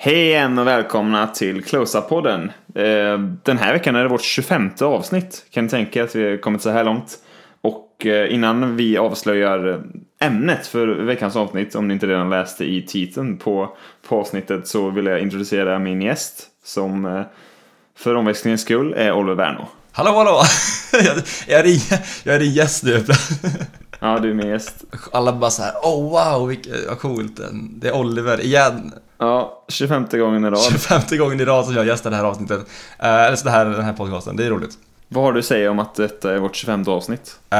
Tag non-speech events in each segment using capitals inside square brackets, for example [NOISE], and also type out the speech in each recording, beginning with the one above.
Hej igen och välkomna till Close-Up-podden. Eh, Den här veckan är det vårt 25 avsnitt. Kan ni tänka att vi har kommit så här långt? Och eh, innan vi avslöjar ämnet för veckans avsnitt, om ni inte redan läste i titeln på, på avsnittet, så vill jag introducera min gäst som eh, för omväxlingens skull är Oliver Werno. Hallå hallå! [LAUGHS] Jag, är, din- jag är din gäst nu. Ja, du är min gäst. Alla bara så här, oh wow, vilket, vad coolt. Det är Oliver igen. Ja, 25 gången i rad. 25 gången i rad som jag gästar det här avsnittet. Eh, Eller så det här, den här podcasten, det är roligt. Vad har du att säga om att detta är vårt 25 avsnitt? Eh,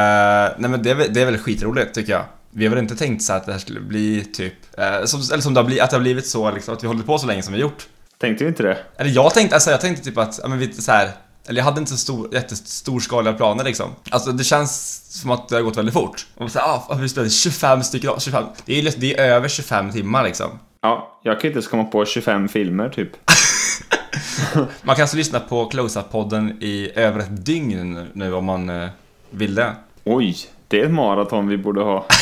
nej men det är, det är väl skitroligt tycker jag. Vi har väl inte tänkt så att det här skulle bli typ, eh, som, eller som det har blivit, att det har blivit så liksom, att vi hållit på så länge som vi gjort. Tänkte vi inte det? Eller jag tänkte, alltså jag tänkte typ att, ja men vi så här, eller jag hade inte så stor, jättestorskaliga planer liksom. Alltså det känns som att det har gått väldigt fort. Och så här, ah, vi spelade 25 stycken, 25, det är ju lätt- det är över 25 timmar liksom. Ja, jag kan inte ens komma på 25 filmer typ. [LAUGHS] Man kan alltså lyssna på Close-Up-podden i över ett dygn nu om man eh, vill det. Oj, det är ett maraton vi borde ha. [LAUGHS]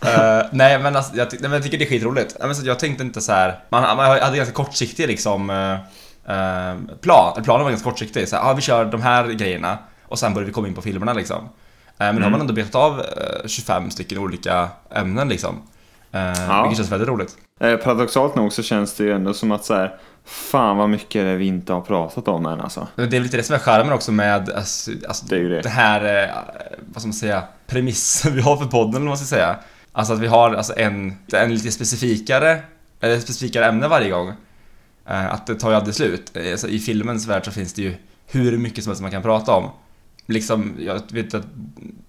Eh, nej men alltså, jag, nej, men jag tycker det är skitroligt. Jag tänkte inte så här. Man, man hade ganska kortsiktig liksom eh, plan. Planen var ganska kortsiktig. Så här, ah, vi kör de här grejerna och sen börjar vi komma in på filmerna liksom. Eh, men nu har man ändå betat av eh, 25 stycken olika ämnen liksom. Eh, Ja. Vilket känns väldigt roligt. Eh, paradoxalt nog så känns det ju ändå som att så här, fan vad mycket det vi inte har pratat om än alltså. Det är lite det som är charmen också med alltså, alltså, Det ju det. här, eh, vad ska man säga, premissen [LAUGHS] vi har för podden eller vad man ska säga. Alltså att vi har alltså en, en lite specifikare, eller specifikare ämne varje gång. Eh, Att det tar ju aldrig slut. Alltså, I filmens värld så finns det ju hur mycket som helst man kan prata om. Liksom, jag vet att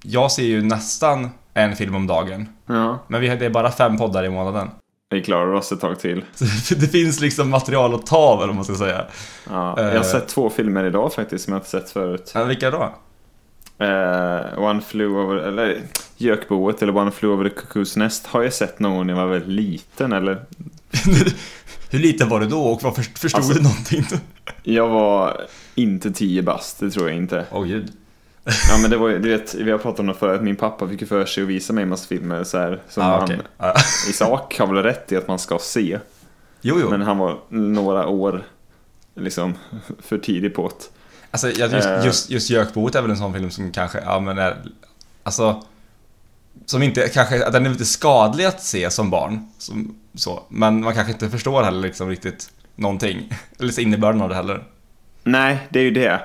jag ser ju nästan en film om dagen. Ja, Men vi det är bara fem poddar i månaden. vi klarar oss ett tag till. [LAUGHS] Det finns liksom material att ta av, vad man ska säga. Ja, jag har Eh. sett två filmer idag faktiskt som jag inte sett förut. Ja, vilka då? Eh, One Flew Over, eller Gökboet eller One Flew Over the Cuckoo's Nest har jag sett någon gång när jag var väldigt liten eller [LAUGHS] Hur liten var du då och vad först- förstod Alltså- du någonting? Jag var inte 10 bast, det tror jag inte. Åh gud. Ja men det var ju, du vet, vi har pratat om det förut, min pappa fick ju för sig att visa mig en massa filmer så här, som Ah, han okej. Ah. i sak har väl rätt i att man ska se. Jo, jo. Men han var några år liksom för tidig på det. Alltså, jag- just, Eh. just, just Jökboet är väl en sån film som kanske, ja men är, alltså, som inte, kanske, den är lite skadlig att se som barn, som, så, men man kanske inte förstår heller liksom riktigt någonting, eller innebörden av det heller. Nej, det är ju det.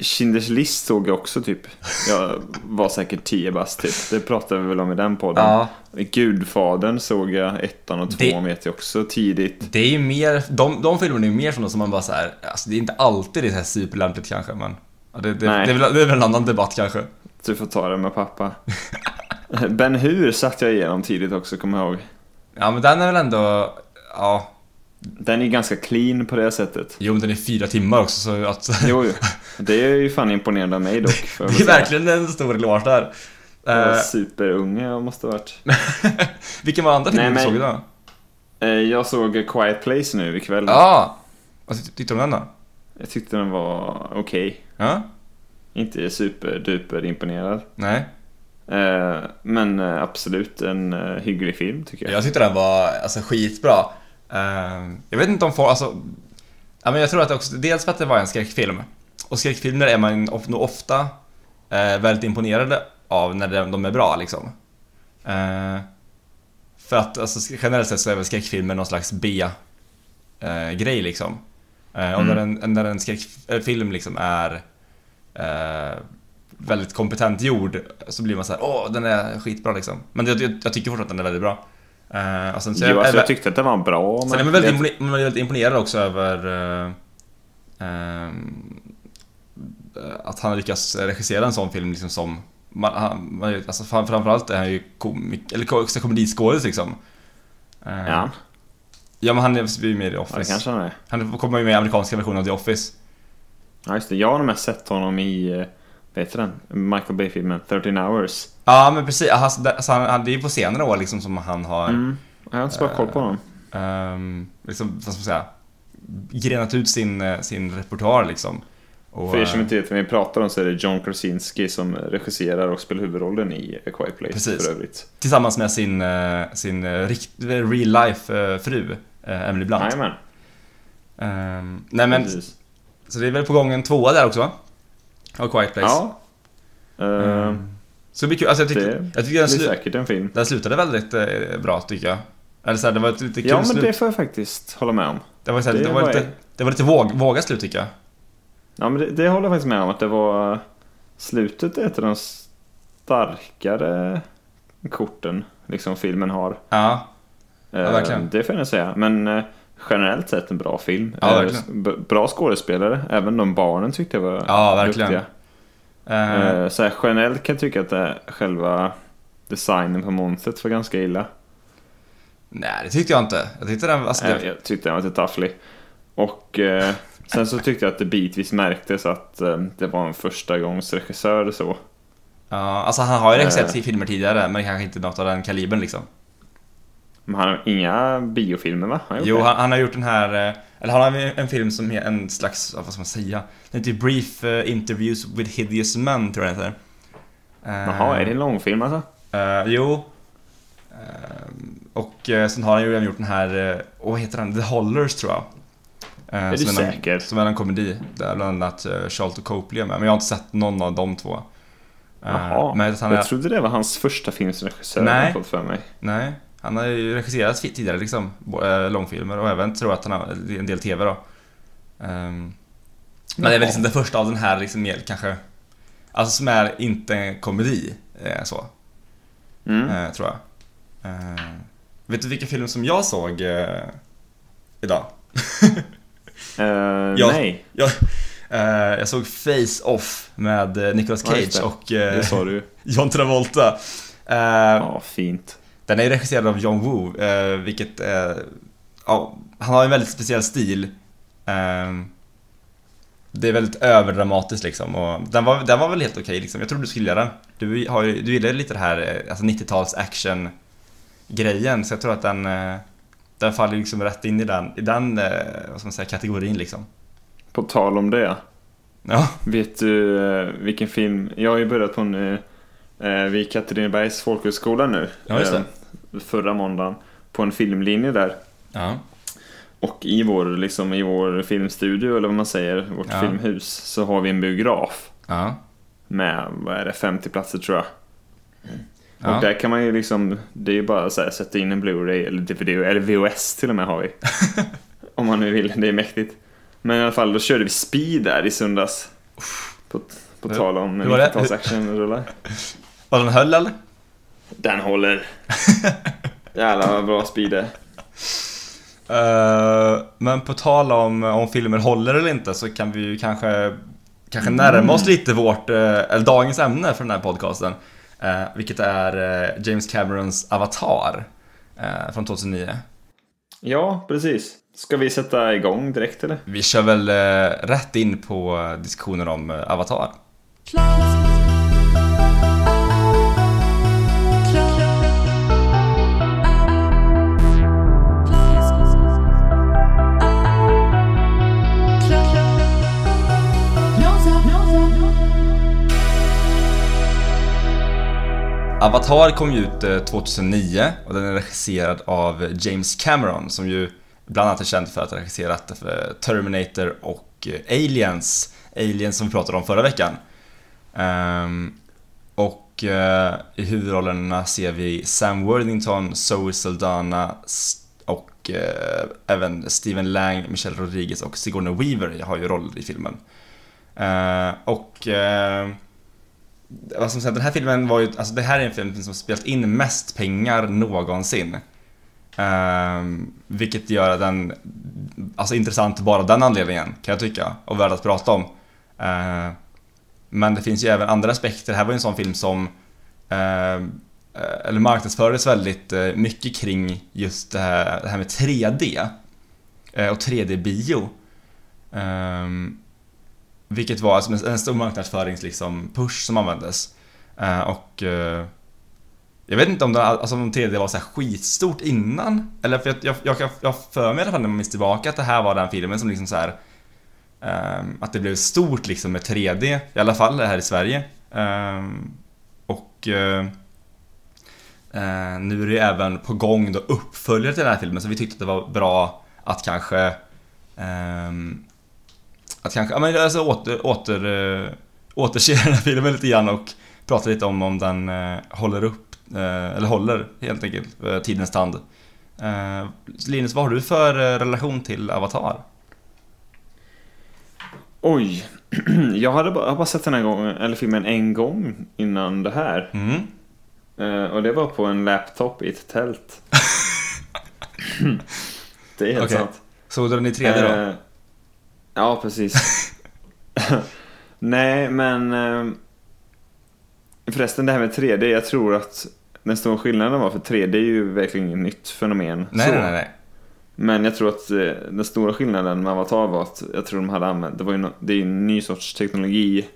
Schindler's list såg jag också typ. Jag var säkert 10 bast typ. Det pratade vi väl om i den podden. Ja. Gudfadern såg jag, ettan och tvåan vet jag också tidigt. Det är ju mer, de, de filmerna är ju mer sådana som man bara så här, alltså det är inte alltid det är så här superlämpligt kanske, men ja, det, det, det, är väl, det är väl en annan debatt kanske. Du får ta det med pappa. [LAUGHS] Ben Hur satt jag igenom tidigt också, kommer jag ihåg. Ja men den är väl ändå, ja, Den är ganska clean på det sättet. jo men den är fyra timmar också så att Jo, jo. Det är ju fan imponerande av mig dock. Det är säga. verkligen en stor eloge där. Jag var Eh, superunge jag måste ha varit. [LAUGHS] vilken var andra filmen du såg idag? Eh, Jag såg A Quiet Place nu ikväll. Ja! Vad ty- tyckte du om den då? Jag tyckte den var okej. Ja? Inte superduper imponerad. Nej? Eh, Men absolut en hygglig film tycker jag. Jag tyckte den var alltså, skitbra. Eh, jag vet inte om folk, alltså... Ja, men jag tror att också, dels för att det var en skräckfilm. Och skräckfilmer är man nog ofta eh, väldigt imponerade av när de, är bra liksom. Eh, för att alltså, generellt sett så är väl skräckfilmer någon slags B-grej liksom. Eh, och Mm. när en, när en skräckfilm liksom är väldigt kompetent gjord så blir man så här: åh den är skitbra liksom. Men jag, jag, jag tycker fortfarande att den är väldigt bra. Eh, och sen så Jo, alltså, är- jag tyckte att det var bra. Sen men är man väldigt, impone- man är väldigt imponerad också över eh, ehm, att han lyckas regissera en sån film liksom som man, han, man, alltså fram- framförallt är han ju komik, eller komediskådis liksom. Eh, Ja, Ja men han är ju med i The ja, det Office. kanske han är. Han kommer ju med i amerikanska versionen av The Office. Ja, just det. Jag har nog mest sett honom i, vad heter den? Michael Bay-filmen 13 hours. Ja men precis, alltså, det, han, han, det är ju på senare år liksom som han har Mm. Jag har inte så bra koll på honom. ehm, liksom, vad ska man säga, grenat ut sin, eh, sin repertoar liksom. Och, För er som eh, inte vet vem vi pratar om så är det John Krasinski som regisserar och spelar huvudrollen i A Quiet Place Precis. för övrigt. Tillsammans med sin, eh, sin real life fru, Emily Blunt. Jajamän. Ehm, nej men, Precis. så det är väl på gång en tvåa där också va? A Quiet Place. Ja. Eh, Ehm, Så det blir kul. Alltså jag tyckte, det jag tyckte den, blir säkert en film. den slutade väldigt eh, bra tycker jag. Eller så här, det var ett lite kul Ja, men slut. det får jag faktiskt hålla med om. det var, så här, det det var var lite, det var lite våg, vågat slut tycker jag. Ja, men det, det håller jag faktiskt med om att det var... Slutet är ett av de starkare korten liksom filmen har. Ja, Eh, verkligen. Det får jag säga. Men eh, generellt sett en bra film. Ja, Eh, verkligen. Bra skådespelare. Även de barnen tyckte jag var Ja, verkligen. duktiga. Eh, Så här, generellt kan jag tycka att det, själva designen på monstret var ganska illa. nej det tyckte jag inte. Jag tyckte den, alltså, det, Jag tyckte den var lite tafflig. Och eh, sen så tyckte jag att det bitvis märktes att eh, det var en första gångs regissör så. ja, alltså han har ju regisserat Eh. filmer tidigare men kanske inte något av den kalibern liksom. Men han har inga biofilmer va? Han Jo, han, han har gjort den här, eh, eller han har en film som är en slags, vad ska man säga? Den heter Brief eh, Interviews with Hideous Men tror jag den heter. Eh, Jaha, är det en långfilm alltså? Eh, jo. Eh, och sen har han ju redan gjort den här, uh, vad heter den? The Hollers tror jag. Eh, Är du som en, säker? Som är en komedi, där bland annat uh, Charlton Copley är med. Men jag har inte sett någon av de två. Eh, Jaha, men att han är, jag trodde det var hans första film som regissör. Nej. har jag fått för mig. Nej, han har ju regisserat tidigare liksom, eh, långfilmer och även tror jag att han har en del TV då. Ehm, men det är väl liksom det första av den här liksom mer kanske, alltså som är inte en komedi, eh, så. Mm. eh, tror jag. Eh, vet du vilken film som jag såg eh, idag? [LAUGHS] Eh, Ja. Nej, [LAUGHS] Jag, eh, jag såg Face Off med eh, Nicolas Ja, Cage det. och eh. [LAUGHS] John Travolta. Eh, Ja, fint. Den är ju regisserad av John Woo, eh, vilket eh, ja, han har en väldigt speciell stil. Eh, det är väldigt överdramatiskt liksom och den var, den var väl helt okej liksom. Jag trodde du skulle gilla den. Du, har du gillar lite det här eh, alltså 90-tals action grejen så jag tror att den den faller liksom rätt in i den, i den vad ska man säga, kategorin liksom. På tal om det. Ja, Vet du vilken film? Jag har ju börjat på en, eh, eh, vid Katrinebergs folkhögskola nu. Ja, just det. Förra måndagen. På en filmlinje där. ja, Och i vår, liksom, i vår filmstudio, eller vad man säger, vårt Ja. filmhus, så har vi en biograf. ja. Med, vad är det, 50 platser tror jag. ja. Och där kan man ju liksom, det är ju bara att sätta in en Blu-ray eller DVD, eller VHS till och med har vi. [LAUGHS] Om man nu vill, det är mäktigt. Men i alla fall, då körde vi Speed där i söndags. På, på tal om hur var det? 90-tals actionrullar. [LAUGHS] Var den höll eller? Den håller. [LAUGHS] Jävlar vad bra Speed är. Eh, men på tal om om filmer håller eller inte så kan vi ju kanske Kanske närma oss lite vårt, eh, eller dagens ämne för den här podcasten eh, Vilket är eh, James Camerons Avatar Från 2009 Ja, precis. Ska vi sätta igång direkt eller? Vi kör väl rätt in på diskussioner om Avatar Avatar kom ju ut eh, 2009 och den är regisserad av James Cameron som ju bland annat är känd för att ha regisserat för Terminator och eh, Aliens. Aliens som vi pratade om förra veckan. Ehm, och i huvudrollerna ser vi Sam Worthington, Zoe Saldana och även Steven Lang, Michelle Rodriguez och Sigourney Weaver har ju roller i filmen. Ehm, och ehm, vad som säger, den här filmen var ju, alltså det här är en film som spelat in mest pengar någonsin. Um, vilket gör den, alltså intressant bara av den anledningen kan jag tycka och värd att prata om. Uh, men det finns ju även andra aspekter. Det här var ju en sån film som uh, eller marknadsfördes väldigt eh, mycket kring just det här, det här med 3D eh, och 3D-bio vilket var alltså en stor marknadsförings liksom, push som användes. Eh, och eh, jag vet inte om, det, alltså, om 3D var så här skitstort innan. Eller för jag, jag, jag, jag har för mig i alla fall när man minns tillbaka att det här var den filmen som liksom så här um, att det blev stort liksom med 3D, i alla fall här i Sverige. Um, och uh, uh, nu är det ju även på gång då uppföljare till den här filmen, så vi tyckte att det var bra att kanske um, att kanske, ja men alltså åter, åter, eh, återse [LAUGHS] den här filmen lite grann och prata lite om om den eh, håller upp, eh, eller håller helt enkelt, tidens tand. Linus, vad har du för relation till Avatar? Oj. [CLEARS THROAT] Jag hade bara, jag bara sett den här gången, eller filmen en gång innan det här. Mm. Och det var på en laptop i ett tält. [LAUGHS] det är helt Okej. sant. Såg du den i 3D då? Ja, precis. Nej, men... Eh, förresten, det här med 3D, jag tror att den stora skillnaden var för 3D är ju verkligen inget nytt fenomen. nej, så. nej, nej. Men jag tror att eh, den stora skillnaden med Avatar var att jag tror de hade använt, det var ju no, det är ju en ny sorts teknologi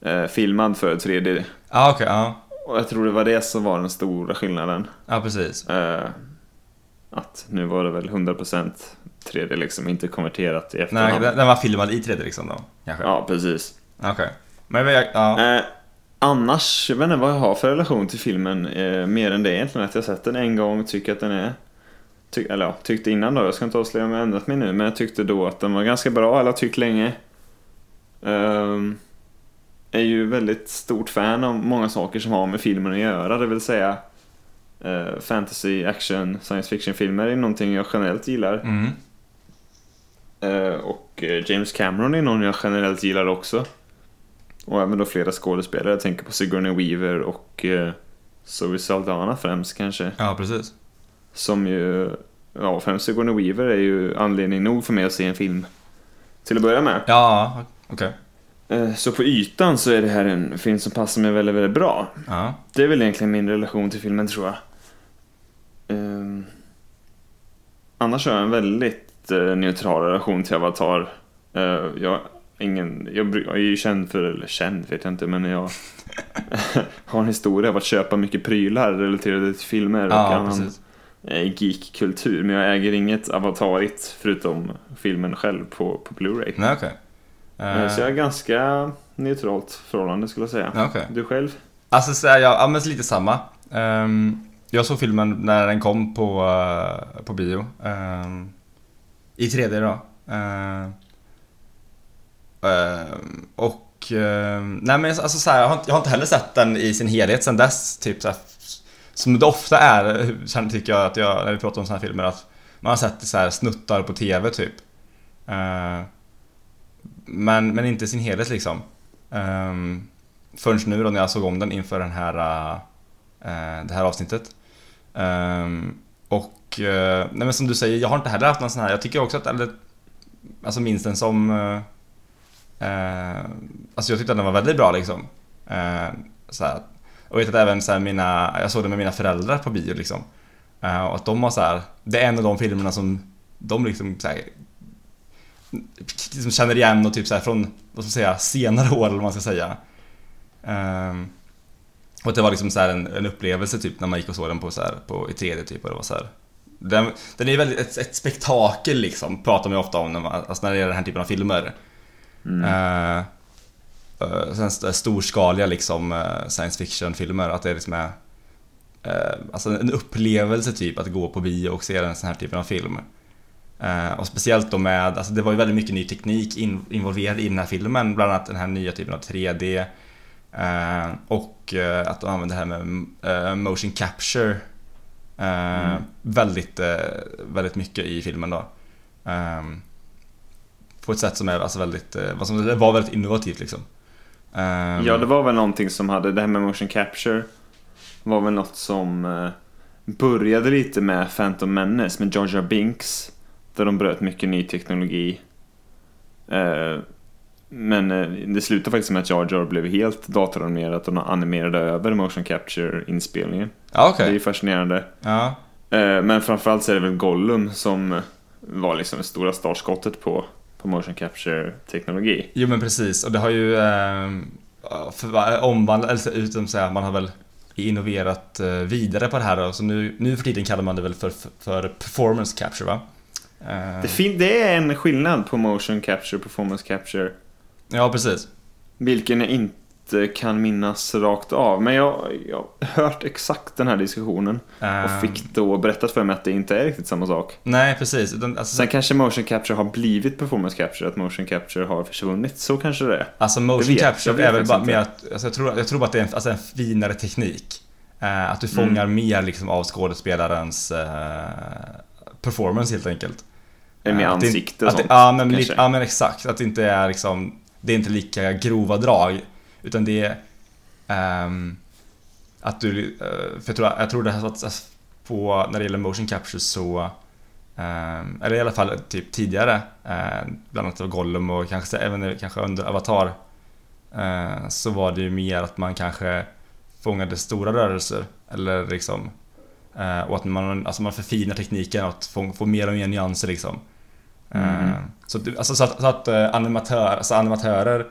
eh, filmad för 3D. Ja, okej, ja. Och jag tror det var det som var den stora skillnaden. Ja, precis. Eh, att nu var det väl 100% 3D liksom, inte konverterat i Nej, efterhand. den, den var filmad i 3D liksom då, kanske? Ja, precis. Okej. Men jag, ja. Eh, annars, jag vet inte vad jag har för relation till filmen. Eh, mer än det egentligen, att jag sett den en gång, tycker att den är... Ty, eller ja, tyckte innan då, jag ska inte avslöja om jag ändrat mig nu, men jag tyckte då att den var ganska bra, eller tyckt länge. Ehm, är ju väldigt stort fan av många saker som har med filmen att göra, det vill säga eh, fantasy, action, science fiction-filmer är någonting jag generellt gillar. Mm. Eh, och eh, James Cameron är någon jag generellt gillar också. Och även då flera skådespelare. Jag tänker på Sigourney Weaver och eh, Zoe Saldana främst kanske. Ja, precis. Som ju, ja främst Sigourney Weaver är ju anledning nog för mig att se en film. Till att börja med. Ja, okej. Eh, så på ytan så är det här en film som passar mig väldigt, väldigt bra. Ja. Det är väl egentligen min relation till filmen tror jag. Ehm, annars har jag en väldigt neutral relation till Avatar. Eh, jag, ingen, jag, jag är ju känd för, eller känd vet jag inte, men jag [LAUGHS] [LAUGHS] har en historia av att köpa mycket prylar relaterade till filmer och Ja, annan eh, geekkultur. Men jag äger inget avatarigt förutom filmen själv på, på Blu-ray. Nej, okej. Eh, Så jag har ganska neutralt förhållande skulle jag säga. Okej. Du själv? Alltså så är jag, ja men lite samma. Ehm, jag såg filmen när den kom på, eh, på bio. Ehm, i 3D då. Uh, uh, och, uh, nej men alltså så här, jag, har inte, jag har inte heller sett den i sin helhet sen dess. Typ så här, som det ofta är, sen tycker jag att jag, när vi pratar om såna här filmer, att man har sett så här snuttar på TV typ. Men, men inte i sin helhet liksom. Um, förrän nu då när jag såg om den inför den här, uh, det här avsnittet. Um, och och, eh, nej men som du säger, jag har inte heller haft någon sån här, jag tycker också att, eller, alltså minns den som, Eh, eh alltså jag tyckte att den var väldigt bra liksom. Eh, så här, och jag vet att även så här, mina, jag såg den med mina föräldrar på bio liksom. Eh, och att de har så här, det är en av de filmerna som de liksom så här, liksom känner igen och typ så här från, vad ska man säga, senare år eller vad man ska säga. Ehm, och att det var liksom så här en, en upplevelse typ när man gick och såg den på, så här, på, i 3D typ och det var så här. Den, den är väldigt ett, ett spektakel liksom, pratar man ju ofta om när, man, alltså när det gäller den här typen av filmer. Mm. Uh, uh, sen st- storskaliga liksom uh, science fiction-filmer, att det liksom är alltså en upplevelse typ att gå på bio och se en sån här typen av film. Och speciellt då med, alltså det var ju väldigt mycket ny teknik in, involverad i den här filmen, bland annat den här nya typen av 3D. Uh, och att de använder det här med motion capture uh, Mm. väldigt, uh, väldigt mycket i filmen då. Um, på ett sätt som är alltså väldigt, vad som det var väldigt innovativt liksom. Um, Ja, det var väl någonting som hade, det här med motion capture var väl något som eh, började lite med Phantom Menace med Jar Binks. Där de bröt mycket ny teknologi. Eh, men eh, det slutade faktiskt med att Jar Jar blev helt datoranimerat och de animerade över motion capture-inspelningen. Ja, okej. Det är fascinerande. Ja. Eh, men framförallt så är det väl Gollum som eh, var liksom det stora startskottet på, på motion capture-teknologi. Jo men precis, och det har ju eh, för- omvandlat, eller utom så här, man har väl innoverat eh, vidare på det här då. Så nu, nu för tiden kallar man det väl för, för performance capture va? Eh, Det, fin- det är en skillnad på motion capture och performance capture. Ja, precis. Vilken jag inte kan minnas rakt av. Men jag har hört exakt den här diskussionen. Eh, Och fick då berättat för mig att det inte är riktigt samma sak. Nej, precis. Utan, alltså, Sen kanske motion capture har blivit performance capture, att motion capture har försvunnit. Så kanske det är. Alltså motion vet- capture är väl bara mer att, alltså jag, tror, jag tror att det är en, alltså en finare teknik. Eh, att du Mm. fångar mer liksom av skådespelarens eh, performance helt enkelt. Med Eh, ansikte och sånt. Men, ja men exakt, att det inte är liksom det är inte lika grova drag Utan det är um, Att du, eh, för jag tror, jag tror det här att på, när det gäller motion capture så um, Eller i alla fall typ tidigare eh, Bland annat av Gollum och kanske även kanske under Avatar uh, Så var det ju mer att man kanske Fångade stora rörelser Eller liksom uh, Och att man, alltså man förfinar tekniken och att få, få mer och mer nyanser liksom. Eh, Så, att- alltså, så att, så att eh, animatör, alltså animatörer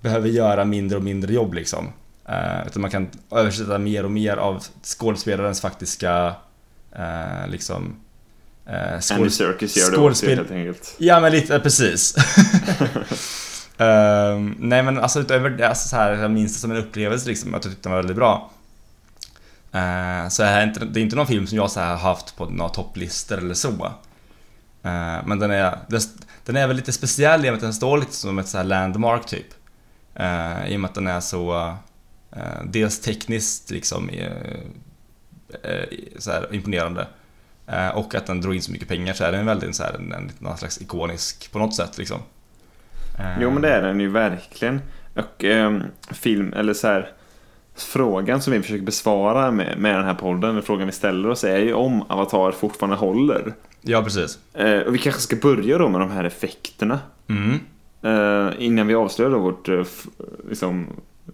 behöver göra mindre och mindre jobb liksom. Eh, utan man kan översätta mer och mer av skådespelarens faktiska eh, liksom eh, Andy skådespel- Serkis gör det också helt enkelt. Ja men lite, precis. [LAUGHS] Ehm, nej men alltså utöver det, alltså, så här, jag minns det som en upplevelse liksom, att jag tyckte den var väldigt bra. Uh, så är inte, det är inte någon film som jag så här, har haft på några topplistor eller så. Eh, men den är, den, den är väl lite speciell i och med att den står lite som ett så här landmark typ. Eh, I och med att den är så, eh, dels tekniskt liksom så här, imponerande. Och att den drog in så mycket pengar så är den väldigt så här, en, en, någon slags ikonisk på något sätt liksom. Jo men det är den ju verkligen. Och ehm, film, eller så här Frågan som vi försöker besvara med, med den här podden, eller frågan vi ställer oss är ju om Avatar fortfarande håller. Ja, precis. Eh, och vi kanske ska börja då med de här effekterna. Mm. Eh, innan vi avslöjar då vårt, eh, liksom,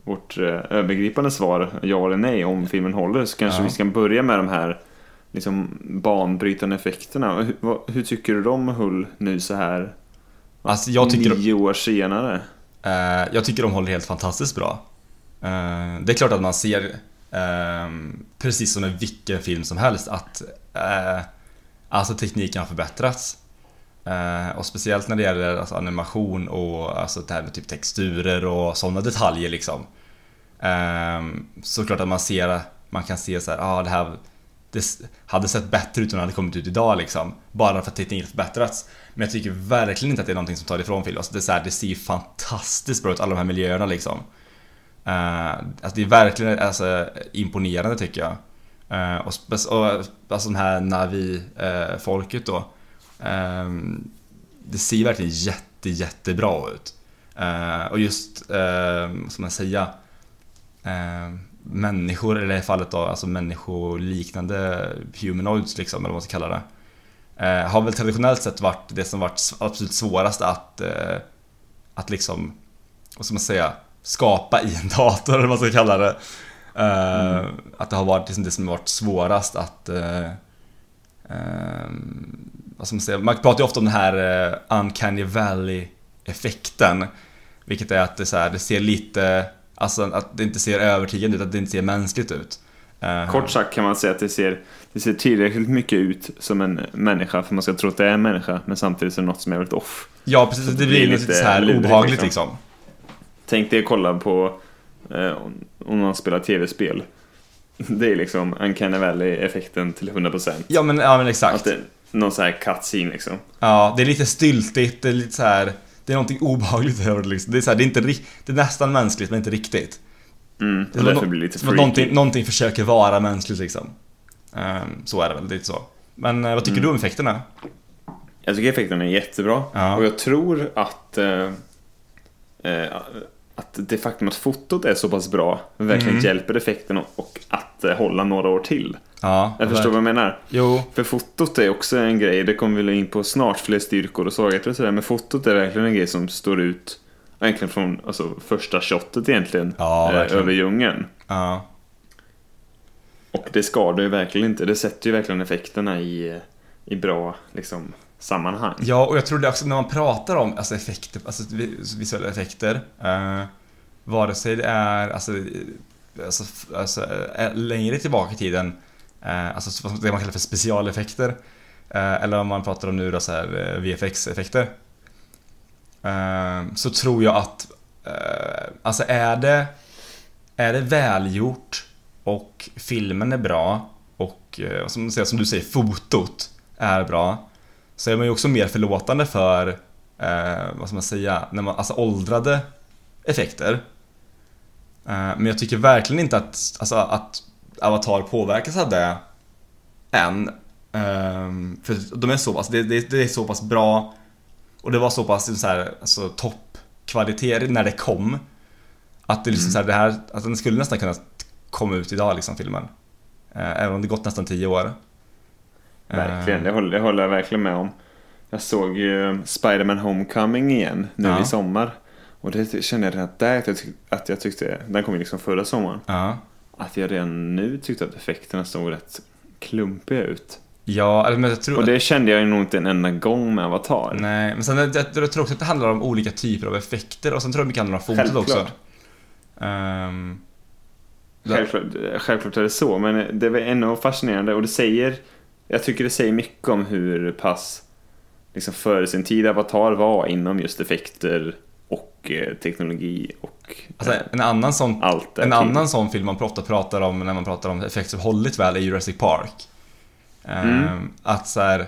vårt eh, övergripande svar, ja eller nej, om filmen håller, så kanske Ja. vi ska börja med de här liksom, banbrytande effekterna. Hur, vad, hur tycker du de höll nu så här Alltså jag tycker, nio år senare? eh, jag tycker de håller helt fantastiskt bra. Eh, det är klart att man ser, eh, precis som med vilken film som helst, att alltså tekniken har förbättrats. Eh, och speciellt när det gäller alltså, animation och alltså, det här med typ texturer och sådana detaljer liksom. Eh, såklart att man ser, man kan se så här, ah, det här det hade sett bättre ut om det hade kommit ut idag liksom. Bara för att tekniken förbättrats. Men jag tycker verkligen inte att det är någonting som tar ifrån film. Alltså, det, är så här, det ser ju fantastiskt bra ut, alla de här miljöerna liksom. Uh, alltså det är verkligen alltså, imponerande tycker jag. Eh, och, och eh, alltså den här Navi-folket eh, då. Ehm, det ser verkligen jätte, jättebra ut. Eh, och just, ehm, vad ska man säga, eh, människor, eller i det här fallet då, alltså människoliknande humanoids liksom, eller vad man ska kalla det. Eh, har väl traditionellt sett varit det som varit absolut svårast att, eh, att liksom, vad ska man säga, skapa i en dator eller vad man ska kalla det. Eh, Att det har varit liksom det som har varit svårast att eh, vad ska man säga, man pratar ju ofta om den här eh, Uncanny Valley-effekten. Vilket är att det, så här, det ser lite, alltså att det inte ser övertygande ut, att det inte ser mänskligt ut. Kort sagt kan man säga att det ser, det ser tillräckligt mycket ut som en människa för man ska tro att det är en människa men samtidigt är det något som är väldigt off. Ja precis, det blir lite så här obehagligt liksom. liksom. Tänk dig att kolla på eh, om man spelar tv-spel. Det är liksom Uncanny Valley-effekten till 100%. Ja men, ja, men Att exakt. det är någon sån här cutscene liksom. Ja, det är lite styltigt, det är lite så här. Det är någonting obehagligt över det liksom. Det är, så här, det är, inte, det är nästan mänskligt men inte riktigt. Mm, Det är därför no- blir det lite att freaky. någonting, någonting försöker vara mänskligt liksom. Ehm, så är det väl, lite så. Men eh, vad tycker Mm. du om effekterna? Jag tycker effekten är jättebra. Ja. Och jag tror att eh, eh, att det faktum att fotot är så pass bra verkligen Mm. hjälper effekten och, att eh, hålla några år till. Ja, Jag förstår vad jag menar. Jo, För fotot är också en grej, det kommer vi in på snart, fler styrkor och svagheter och sådär. Men fotot är verkligen en grej som står ut egentligen från alltså, första shotet egentligen. Ja, eh, över djungeln. ja. Och det skadar ju verkligen inte. Det sätter ju verkligen effekterna i, i bra liksom, sammanhang. Ja, och jag tror det också när man pratar om alltså, effekter, alltså visuella effekter. Eh, vare sig det är alltså, eh, alltså, alltså, eh, längre tillbaka i tiden, eh, alltså det man kallar för specialeffekter. eh, eller om man pratar om nu då så här eh, VFX-effekter. Eh, så tror jag att, eh, alltså är det, är det välgjort och filmen är bra och som, som du säger, fotot är bra. Så är man ju också mer förlåtande för, eh, vad ska man säga, när man, alltså åldrade effekter. Eh, men jag tycker verkligen inte att, alltså, att Avatar påverkas av det än. Um, för de är så pass, det, det, det, är så pass bra och det var så pass så här, alltså, toppkvalitet när det kom. Att det liksom mm. så här, det här, att den skulle nästan kunna komma ut idag liksom filmen. Uh, även om det gått nästan tio år. Verkligen, uh, det, håller, det håller jag verkligen med om. Jag såg ju Spiderman Homecoming igen nu ja. i sommar. Och det kände jag redan där att jag, tyck, att jag tyckte, den kom ju liksom förra sommaren. Ja. Att jag redan nu tyckte att effekterna såg rätt klumpiga ut. Ja, men jag tror... Och det kände jag ju nog inte en enda gång med Avatar. Nej, men sen jag, jag, jag tror också att det handlar om olika typer av effekter och sen tror jag mycket handlar om fotot också. Um, självklart, självklart är det så, men det är ändå fascinerande och det säger Jag tycker det säger mycket om hur pass liksom före sin tid Avatar var inom just effekter och eh, teknologi och alltså, en annan sån, allt En annan sån film man ofta pratar om när man pratar om effekter hållit väl är Jurassic Park. Mm. Ehm, att så här,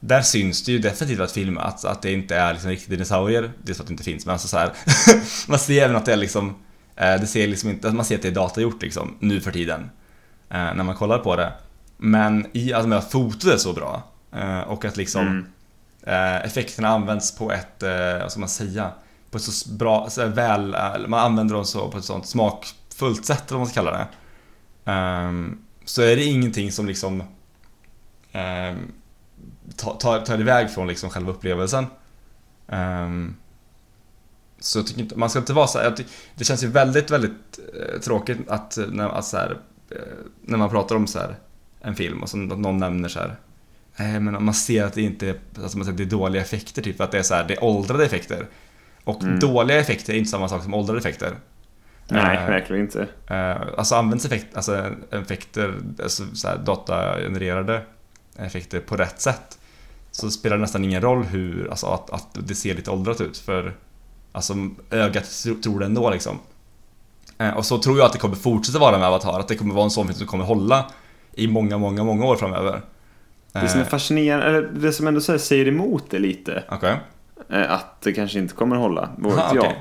där syns det ju definitivt att film, att, att det inte är liksom riktiga dinosaurier. Det är så att det inte finns, men alltså så här, [LAUGHS] man ser även att det är liksom, eh, det ser liksom inte, man ser att det är datagjort liksom, nu för tiden. Eh, när man kollar på det. Men i, att fotot är så bra och att liksom mm. effekterna används på ett, vad ska man säga, på ett så bra, så väl, eh, man använder dem så på ett sånt smakfullt sätt eller vad man ska kalla det. Um, så är det ingenting som liksom um, tar, tar iväg från liksom själva upplevelsen. Um, så jag tycker inte, man ska inte vara så här, Det känns ju väldigt, väldigt eh, tråkigt att, när, att här, eh, när man pratar om så här, en film och så att någon nämner så här Nej men man ser att det inte alltså man ser att det är dåliga effekter typ, att det är så här, det är åldrade effekter. Och mm. dåliga effekter är inte samma sak som åldrade effekter. Nej, uh, verkligen inte. Uh, alltså används effekt, alltså, effekter, alltså, så här, datagenererade effekter på rätt sätt så spelar det nästan ingen roll hur, alltså att, att det ser lite åldrat ut för alltså ögat tror det ändå liksom. Uh, och så tror jag att det kommer fortsätta vara med Avatar, att det kommer vara en sån film som kommer hålla i många, många, många år framöver. Det som är fascinerande, eller det som ändå säger emot det lite. Okay. Eh, att det kanske inte kommer hålla. Vad vet jag.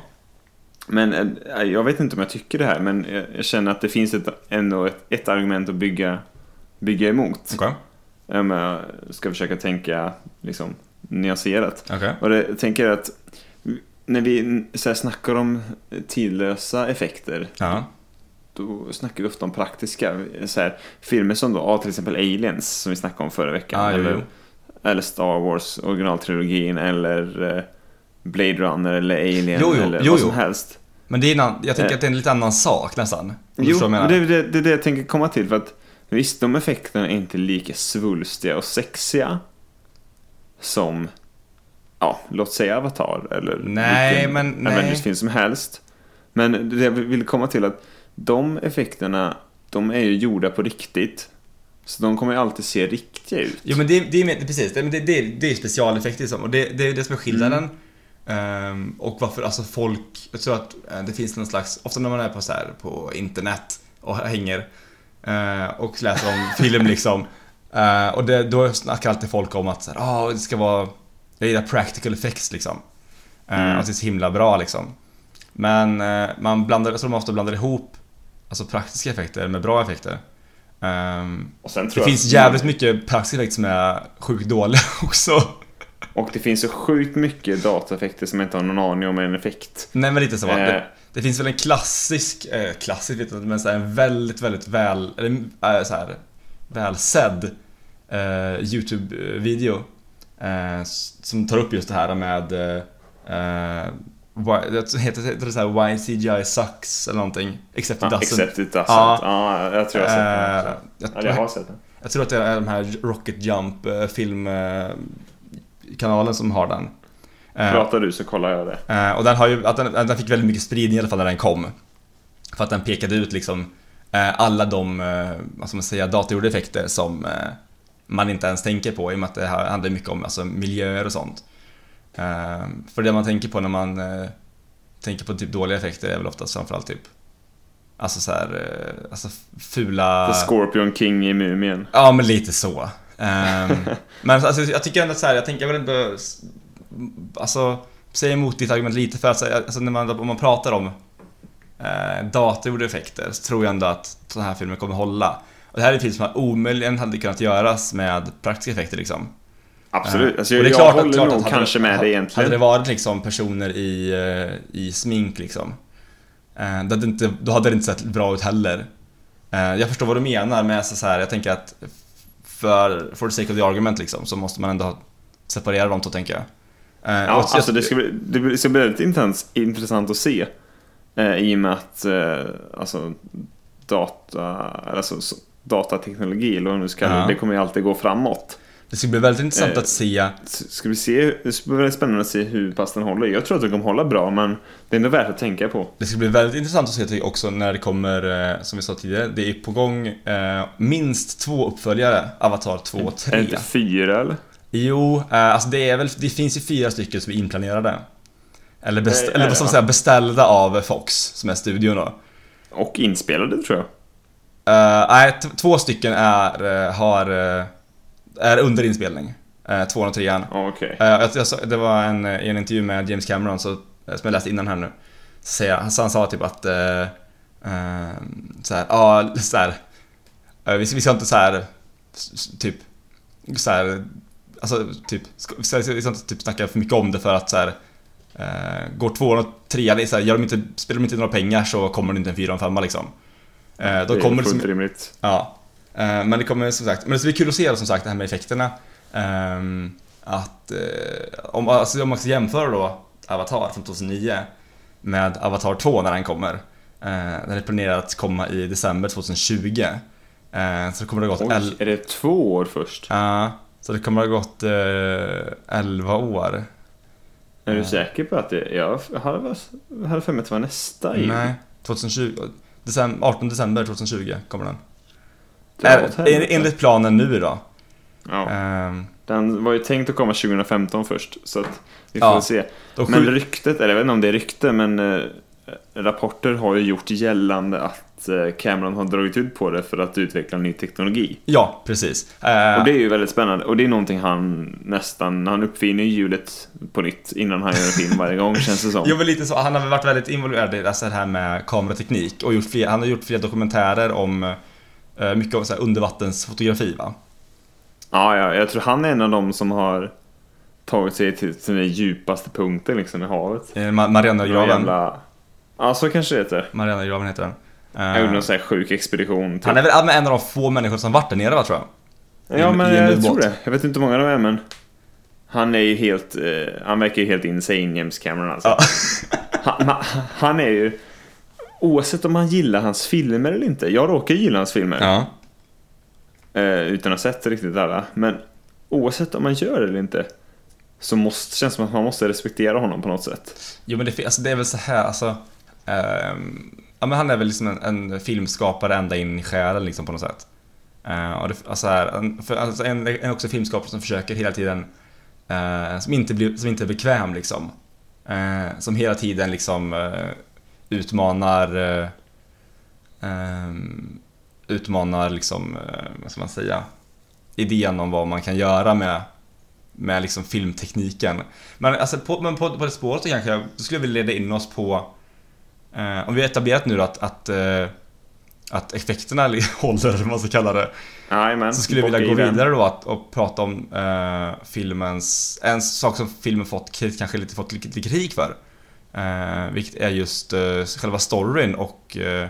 Men eh, jag vet inte om jag tycker det här, men jag känner att det finns ett, ändå ett, ett argument att bygga, bygga emot. Okay. Om jag ska försöka tänka liksom, nyanserat. Okay. Och det, jag tänker att när vi så här, snackar om tidlösa effekter ja. Då snackar vi ofta om praktiska. Så här, filmer som då, till exempel Aliens som vi snackade om förra veckan. Ah, eller, eller Star Wars originaltrilogin eller eh, Blade Runner eller Alien jo, jo, eller jo, vad som helst. Men det är en, jag tänker eh. att det är en lite annan sak nästan. Jo, det är det, det, det jag tänker komma till. För att visst, de effekterna är inte lika svulstiga och sexiga som, ja, låt säga Avatar eller nej, vilken men, Avengers-film som helst. Men det jag vill komma till att de effekterna, de är ju gjorda på riktigt. Så de kommer ju alltid se riktiga ut. Jo men det, det är precis, det, det, det är specialeffekter liksom. Och det, det är det som är skillnaden. Mm. Um, och varför alltså folk, jag tror att uh, det finns någon slags, ofta när man är på så här, på internet och hänger uh, och läser om [LAUGHS] film liksom. Uh, och det, då snackar alltid folk om att så här, oh, det ska vara, jag gillar practical effects liksom. Mm. Att det är så himla bra liksom. Men man blandar, jag tror man ofta blandar ihop alltså praktiska effekter med bra effekter. Um, det finns jävligt mycket praktiska effekter som är sjukt dåliga [LAUGHS] också. Och det finns så sjukt mycket dataeffekter som jag inte har någon aning om en effekt. Nej men lite så. Eh. Det, det, finns väl en klassisk, eh, klassisk vet inte, men så en väldigt, väldigt väl, eller äh, så här, välsedd eh, YouTube-video. Eh, som tar upp just det här med eh, heter det såhär Why CGI sucks eller någonting. Except it doesn't. Except it doesn't. Ja, ja jag tror jag har sett den. Uh, jag, jag har sett den. Jag tror att det är de här Rocket Jump eh, filmkanalen som har den. Eh, Pratar du så kollar jag det. Och den, har ju, att den, den fick väldigt mycket spridning i alla fall när den kom. För att den pekade ut liksom alla de, vad ska man säga, datorgjorda effekter som man inte ens tänker på i och med att det handlar mycket om alltså, miljöer och sånt. Eh, för det man tänker på när man eh, tänker på typ dåliga effekter är väl oftast framförallt typ Alltså så här, eh, alltså fula... The Scorpion King i Mumien. Ja, men lite så. Um, [LAUGHS] men alltså, jag tycker ändå så här, jag tänker vill ändå Alltså, säga emot ditt argument lite för att alltså, när man, om man pratar om eh, datorgjorda effekter så tror jag ändå att sådana här filmer kommer hålla. Och det här är en film som omöjligen hade kunnat göras med praktiska effekter liksom. Absolut, alltså, jag, jag klart, håller klart nog kanske med dig egentligen. Hade det varit liksom personer i, uh, i smink liksom, uh, det hade inte, då hade det inte sett bra ut heller. jag förstår vad du menar med så här, jag tänker att för, for the sake of the argument liksom, så måste man ändå separera de två tänker jag. ja, alltså det ska, bli, det ska bli väldigt intressant att se. I och med att alltså, data, alltså, datateknologi, eller vad nu ska ja. det kommer ju alltid gå framåt. Det ska bli väldigt intressant eh, att se. Ska vi se, det ska bli väldigt spännande att se hur pass den håller. Jag tror att den kommer hålla bra, men det är ändå värt att tänka på. Det ska bli väldigt intressant att se också när det kommer, eh, som vi sa tidigare, det är på gång eh, minst två uppföljare, Avatar 2 och 3. Är det inte fyra eller? Jo, eh, alltså det är väl, det finns ju fyra stycken som är inplanerade. Eller, bestä, Nej, eller vad ska man säga, beställda av Fox, som är studion då. Och inspelade tror jag. Nej, två stycken är, har, är under inspelning. Uh, tvåan och trean. Oh, okay. uh, jag, jag, det var en, i en intervju med James Cameron, så, som jag läste innan här nu. Så jag, han sa typ att uh, såhär, ja, såhär, vi, vi ska inte såhär, typ, såhär, alltså typ, ska, vi ska inte typ snacka för mycket om det för att såhär, går tvåan och trean, så gör de inte, spelar de inte några pengar så kommer det inte en fyra och en femma liksom. Eh, då det är kommer fullt rimligt. Ja. Eh, men det kommer som sagt, men det ska bli kul att se som sagt det här med effekterna. Ehm, att eh, om, alltså, om man ska jämföra då Avatar från 2009 med Avatar 2 när den kommer. Den är planerad att komma i december 2020. Så det kommer att ha gått... Oj, är det två år först? Ja, så det kommer ha gått 11 år. Är du säker på att det... Jag hade, hade för mig att det var nästa Nej, 2020. December, 18 december 2020 kommer den. Är, enligt planen nu då. Ja. Um, den var ju tänkt att komma 2015 först, så att vi får ja, se. Men ryktet, eller jag vet inte om det är rykte, men äh, rapporter har ju gjort gällande att äh, Cameron har dragit ut på det för att utveckla ny teknologi. Ja, precis. Uh, och det är ju väldigt spännande. Och det är någonting han nästan, han uppfinner hjulet på nytt innan han gör en film varje gång känns det som. [LAUGHS] Jo men lite så, han har varit väldigt involverad i det här med kamerateknik och gjort fler, han har gjort flera dokumentärer om uh, mycket av så här undervattensfotografi va? Ja, ja, jag tror han är en av dem som har tagit sig till den djupaste punkten liksom i havet. Eh, Marianagraven. Ja, så kanske det heter. Marianagraven heter den. Jag gjorde någon sån här sjuk expedition. Typ. Han är väl en av de få människor som varit där nere va, tror jag? Ja, I, men i jag tror det. Jag vet inte hur många de är, men... Han är ju helt... Eh, han verkar ju helt insane, James Cameron alltså. Ja. han, han, är ju... Oavsett om man gillar hans filmer eller inte. Jag råkar gilla hans filmer. Ja. Eh, utan att ha sett riktigt alla. Men oavsett om man gör det eller inte. Så måste, känns det som att man måste respektera honom på något sätt. Jo men det, alltså, det är väl så här, alltså... Um, ja, men han är väl liksom en, en filmskapare ända in i själen liksom på något sätt. Uh, och det, alltså här, för, alltså en, en också filmskapare som försöker hela tiden, uh, som, inte blir, som inte är bekväm liksom. Uh, som hela tiden liksom utmanar, ehm, utmanar liksom, vad ska man säga, idén om vad man kan göra med med liksom filmtekniken. Men, alltså, på, men på, på det spåret så kanske jag, då skulle jag vilja leda in oss på eh, Om vi har etablerat nu att, att, eh, att effekterna [LAUGHS] håller, om man ska kalla det. Amen. Så skulle jag vilja gå vidare då att, och prata om eh, filmens, en sak som filmen fått, kanske lite fått lite kritik för. Eh, vilket är just eh, själva storyn och eh,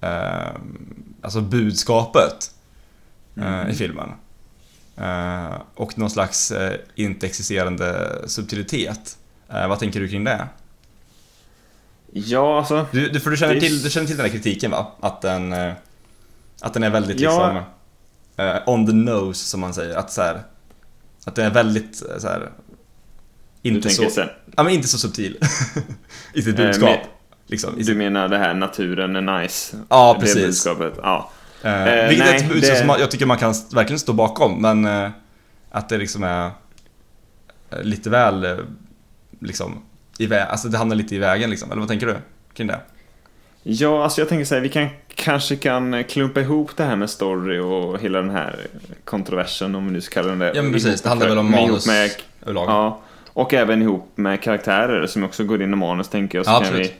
eh alltså budskapet eh, mm. i filmen. Eh, och någon slags inte existerande subtilitet. Vad tänker du kring det? Ja, alltså... Du, du, för du, känner, till, du känner till den här kritiken va? Att den, att den är väldigt ja. liksom... on the nose som man säger. Att så här, Att den är väldigt så här, Inte så... Sen. Ja, men inte så subtil. [LAUGHS] I sitt budskap. Liksom, i du menar det här naturen är nice? Ja, precis. budskapet. Ja. Eh, Eh, vilket nej, är ett budskap det- som jag tycker man kan verkligen stå bakom, men eh, att det liksom är eh, lite väl, eh, liksom, i vä- alltså det hamnar lite i vägen liksom. Eller vad tänker du kring det? Ja, alltså jag tänker så här, vi kan, kanske kan klumpa ihop det här med story och hela den här kontroversen, om vi nu ska kalla den det. Ja men precis, det handlar väl om manus Med, överlag. ja, och även ihop med karaktärer som också går in i manus, tänker jag. Så Ja, kan absolut.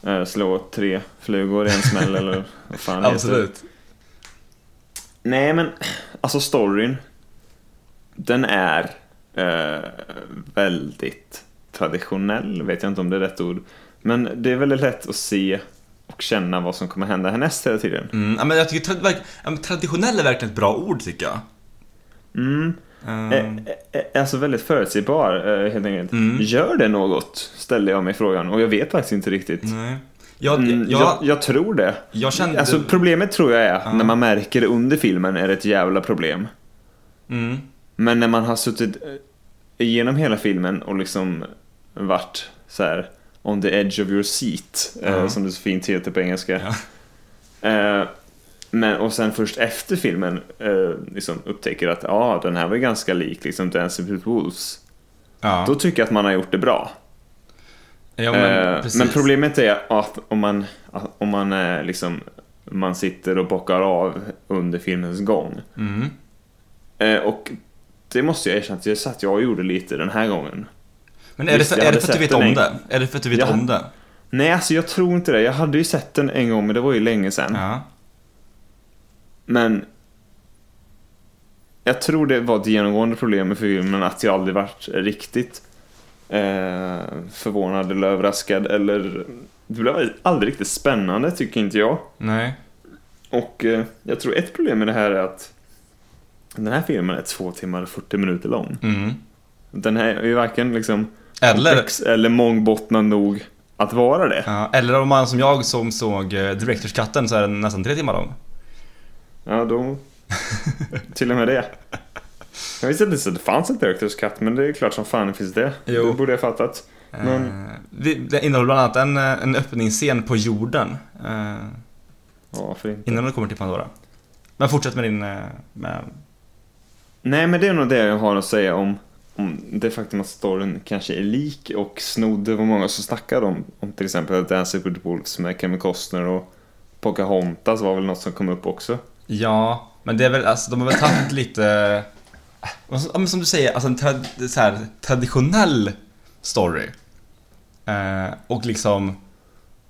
vi eh, slå tre flugor i en smäll, eller vad fan det heter. Absolut. Nej, men alltså storyn, den är eh, väldigt traditionell, vet jag inte om det är rätt ord. Men det är väldigt lätt att se och känna vad som kommer hända härnäst hela tiden. Mm, men jag tycker men traditionell är verkligen ett bra ord tycker jag. Mm. Eh, alltså väldigt förutsägbar, helt enkelt. Mm. Gör det något? Ställde jag mig frågan och jag vet faktiskt inte riktigt. Nej. Jag, Mm, jag, jag, jag tror det. jag kände... Alltså problemet tror jag är, Ja. när man märker det under filmen är det ett jävla problem. mm, Men när man har suttit igenom hela filmen och liksom varit så här on the edge of your seat, Ja. som det så fint heter på engelska. Ja. Men, och sen först efter filmen eh, liksom upptäcker att ah, den här var ganska lik liksom Dancing with Wolves. ja. Då tycker jag att man har gjort det bra. ja, men, Eh, men problemet är att om man, att om man eh, liksom man sitter och bockar av under filmens gång. Mm. Eh, och det måste jag erkänna att jag satt jag och gjorde lite den här gången. Men är det Visst, för, jag är det för att du vet om en- det? Är det för att du vet Jag- om det? Nej, alltså jag tror inte det. Jag hade ju sett den en gång, men det var ju länge sedan. Ja. Men jag tror det var ett genomgående problem med filmen att jag aldrig varit riktigt eh, förvånad eller överraskad eller det blev aldrig riktigt spännande tycker inte jag. Nej. Och eh, jag tror ett problem med det här är att den här filmen är två timmar och 40 minuter lång. Mm. Den här är ju varken liksom Eller, komplex eller mångbottnad nog att vara det. ja, eller om man som jag som såg eh, Directors Cutten så är den nästan tre timmar lång. Ja, då... Till och med det. Jag visste inte ens att det fanns ett Directors Cut, men det är klart som fan det finns det. Jo. Det borde jag fattat. Men- Eh, vi- det innehåller bland annat en, eh, en öppningsscen på jorden. Eh, Ja, innan du kommer till Pandora. Men fortsätt med din... eh, Med, Nej, men det är nog det jag har att säga om, om det faktum att storyn kanske är lik och snodd. Det var många som snackade om, om till exempel Dancing with the Wolves med Kevin Costner och Pocahontas var väl något som kom upp också. Ja, men det är väl, alltså de har väl tagit [CLEARS THROAT] lite... eh, men som du säger, alltså en trad, så här, traditionell story. Eh, och liksom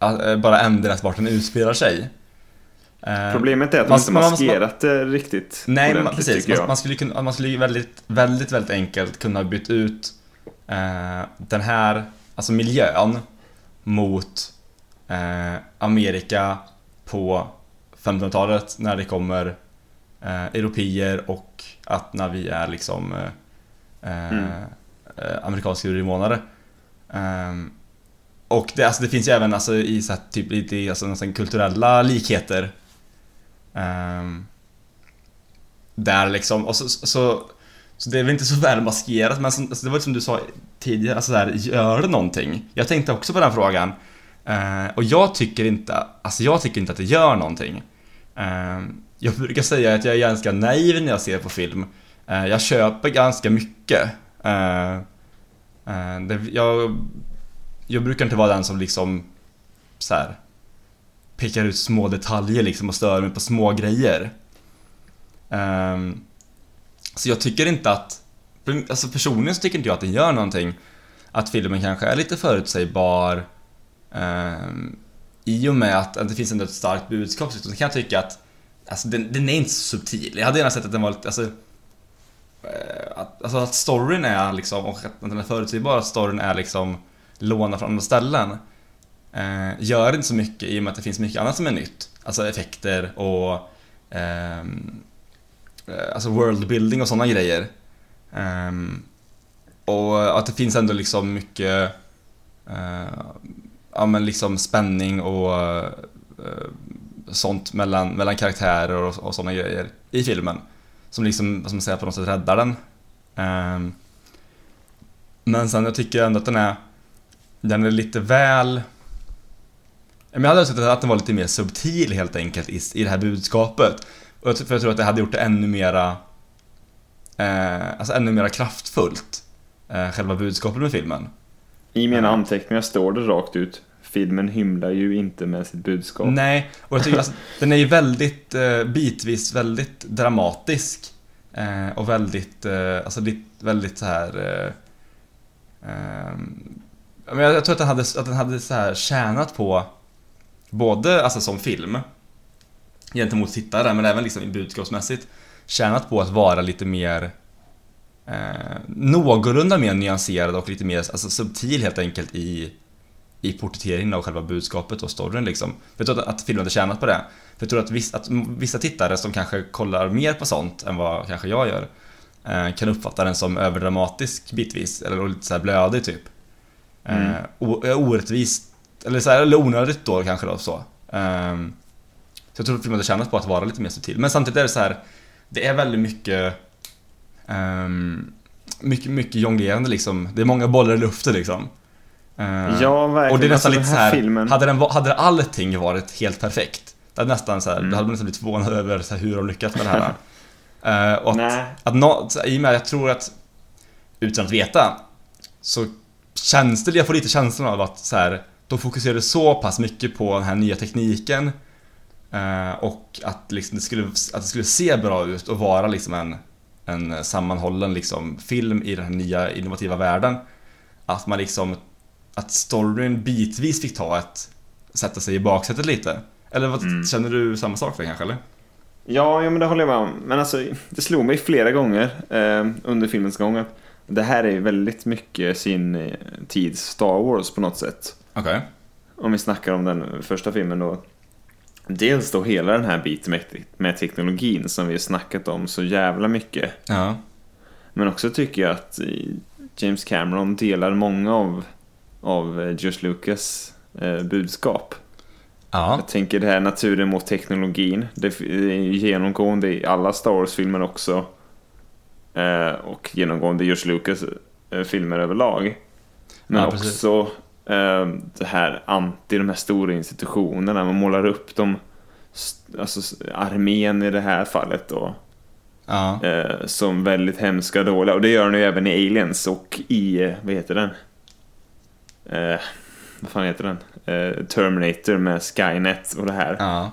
eh, bara ändrat vart den utspelar sig. Eh, Problemet är att man- inte man- man- maskerat det riktigt Nej, man, precis. Man, man skulle kunna, man skulle väldigt, väldigt, väldigt enkelt kunna byta ut eh, den här, alltså miljön mot Amerika på 1500-talet när det kommer eh, europeer och att när vi är liksom eh, eh, Mm. eh, amerikanska urinvånare. Ehm, och det, alltså, det finns ju även alltså, i så här, typ lite i, alltså, nästan kulturella likheter. Ehm, där liksom, och så, så, så det är väl inte så väl maskerat men som, alltså, det var som du sa tidigare, alltså där, gör det någonting? Jag tänkte också på den frågan. Eh, och jag tycker inte, alltså jag tycker inte att det gör någonting. Eh, jag brukar säga att jag är ganska naiv när jag ser på film. Eh, jag köper ganska mycket. Eh, eh, det, jag, jag brukar inte vara den som liksom så här pekar ut små detaljer liksom och stör mig på små grejer. Eh, så jag tycker inte att, alltså personligen så tycker inte jag att det gör någonting att filmen kanske är lite förutsägbar Ehm, i och med att, att det finns ändå ett starkt budskap så kan jag tycka att alltså, den, den är inte så subtil. Jag hade gärna sett att den var lite, alltså, eh, att, alltså att storyn är liksom, och att den är förutsägbar, att storyn är liksom lånad från andra ställen eh, gör inte så mycket i och med att det finns mycket annat som är nytt. Alltså effekter och ehm, eh, alltså worldbuilding och sådana grejer. Eh, och att det finns ändå liksom mycket eh, ja, men liksom spänning och eh, sånt mellan, mellan karaktärer och, och sådana grejer i filmen. Som liksom, vad ska man säga, på något sätt räddar den. Ehm, men sen jag tycker ändå att den är den är lite väl Men jag hade önskat att den var lite mer subtil helt enkelt i, i det här budskapet. Och jag, tror- för jag tror att det hade gjort det ännu mera, eh, alltså ännu mera kraftfullt. Eh, själva budskapet med filmen. I mina anteckningar står det rakt ut. Filmen hymlar ju inte med sitt budskap. Nej, och jag tycker alltså, den är ju väldigt, eh, bitvis väldigt dramatisk. Eh, och väldigt, eh, alltså väldigt så här. Eh, ehm, men jag, jag tror att den hade, att den hade så här tjänat på, både alltså som film, gentemot tittare, men även liksom budskapsmässigt, tjänat på att vara lite mer eh, någorlunda mer nyanserad och lite mer alltså, subtil helt enkelt i i porträtteringen av själva budskapet och storyn liksom. Jag tror att, att filmen hade tjänat på det. För jag tror att, viss, att vissa tittare som kanske kollar mer på sånt än vad kanske jag gör eh, kan uppfatta den som överdramatisk bitvis, eller lite såhär blödig typ. Mm. Eh, o- eh, orättvist, eller, så här, eller onödigt då kanske då så. Ehm, så jag tror att filmen hade tjänat på att vara lite mer subtil. Men samtidigt är det så här, det är väldigt mycket ehm, mycket, mycket jonglerande liksom. Det är många bollar i luften liksom. Eh, Ja, verkligen. och det är nästan Alltså, lite den så här, filmen. hade, den, hade allting varit helt perfekt, det hade nästan så här, Mm. hade man nästan blivit förvånad över så här, hur de lyckats med det här. [LAUGHS] Eh, och att, Nej. att här, i och med, jag tror att, utan att veta, så känns det, jag får lite känslan av att så här, de fokuserade så pass mycket på den här nya tekniken eh, och att, liksom det skulle, att det skulle se bra ut och vara liksom en, en sammanhållen liksom, film i den här nya innovativa världen. Att man liksom, att storyn bitvis fick ta ett, sätta sig i baksätet lite. Eller vad, Mm. känner du samma sak där kanske eller? Ja, ja, men det håller jag med om. Men alltså, det slog mig flera gånger eh, under filmens gång att det här är väldigt mycket sin eh, tids Star Wars på något sätt. Okej. Om vi snackar om den första filmen då. Dels då hela den här biten med, med teknologin som vi har snackat om så jävla mycket. Ja. Men också tycker jag att eh, James Cameron delar många av, av eh, George Lucas eh, budskap. Ja. Jag tänker det här naturen mot teknologin. Det är genomgående i alla Star Wars-filmer också. Eh, och genomgående i George Lucas filmer överlag. Men Ja, också det här anti de här stora institutionerna. Man målar upp dem, alltså armén i det här fallet då. Ja. Som väldigt hemska och dåliga. Och det gör den ju även i Aliens och i, vad heter den? Eh, vad fan heter den? Eh, Terminator med Skynet och det här. Ja.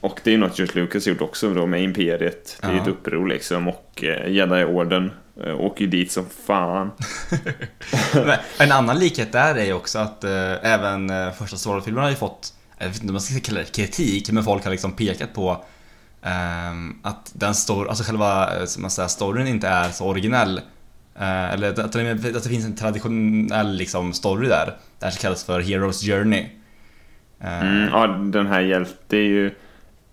Och det är ju något George Lucas gjort också då med Imperiet. Det är ju Ja. ett uppror liksom. Och eh, Jedi-orden eh, åker ju dit som fan. [LAUGHS] En annan likhet där är ju också att eh, även eh, första Star Wars-filmen har ju fått, jag vet inte om man ska kalla det kritik, men folk har liksom pekat på ehm, att den står, alltså själva, man säger, storyn inte är så originell. Eh, eller att, det, att det finns en traditionell liksom story där, det här som kallas för Heroes Journey. Eh, Mm, ja, den här hjälten, det är ju...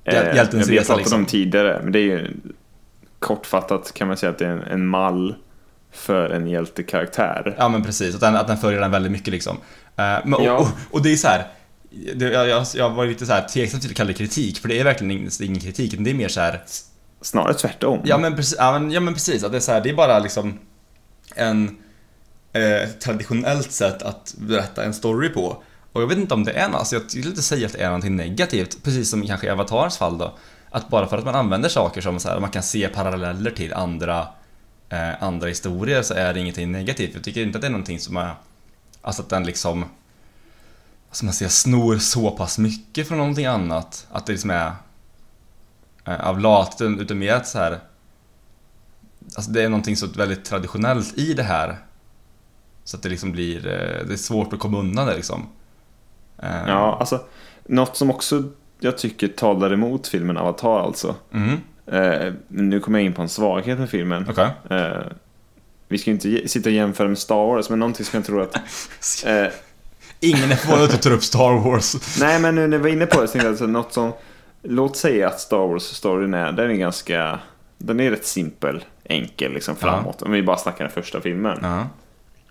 eh, Hjäl- hjältens Vi har pratat liksom. om tidigare, men det är ju kortfattat kan man säga att det är en, en mall för en hjältekaraktär. Ja men precis, att den, att den följer den väldigt mycket liksom. Eh, men, och, Ja. och, och det är så här. Det, jag, jag, var lite så här tveksam till att kalla det kritik, för det är verkligen ingen, ingen kritik, det är mer så här. Snarare tvärtom. Ja men precis, ja, men, ja, men precis att det är så här, det är bara liksom en eh, traditionellt sätt att berätta en story på. Och jag vet inte om det är något, alltså jag vill inte säga att det är någonting negativt, precis som kanske i Avatars fall då. Att bara för att man använder saker som så här, man kan se paralleller till andra, eh, andra historier så är det ingenting negativt. Jag tycker inte att det är någonting som är, alltså att den liksom, vad ska man säga, snor så pass mycket från någonting annat. Att det liksom är eh, av latet, utan utan mer att så här Alltså det är någonting så väldigt traditionellt i det här. Så att det liksom blir, eh, det är svårt att komma undan det liksom. Eh, Ja, alltså något som också jag tycker talar emot filmen Avatar alltså. Mm, Eh, nu kommer jag in på en svaghet med filmen. okej. Eh, vi ska ju inte sitta och jämföra med Star Wars, men någonting som jag tror att... [LAUGHS] Eh, Ingen är förvånad att du tar upp Star Wars. [LAUGHS] nej, men nu när vi var inne på det så tänkte jag alltså, något som... Låt säga att Star Wars-storyn är, den är ganska... Den är rätt simpel, enkel liksom framåt. Om vi bara snackar den första filmen.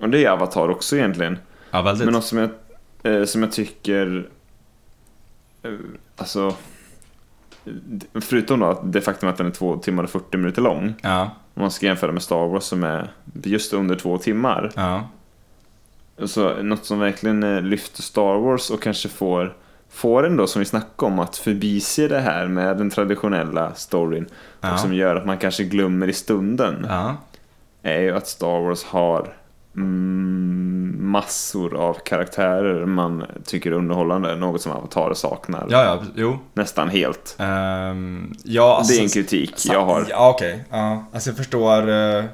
Och det är Avatar också egentligen. ja väldigt. Men något som jag, eh, som jag tycker... Eh, alltså... Förutom då att det faktum att den är två timmar och 40 minuter lång. Ja, Om man ska jämföra med Star Wars som är just under två timmar. ja, Så något som verkligen eh, lyfter Star Wars och kanske får får en då, som vi snackade om, att förbise det här med den traditionella storyn. Ja. Och som gör att man kanske glömmer i stunden. Ja. Är ju att Star Wars har mm, massor av karaktärer man tycker är underhållande. Något som Avatar saknar Ja, ja, jo. nästan helt. Ehm, ja, alltså, det är en kritik jag har. Ja, okej. Ja, alltså jag förstår. eh,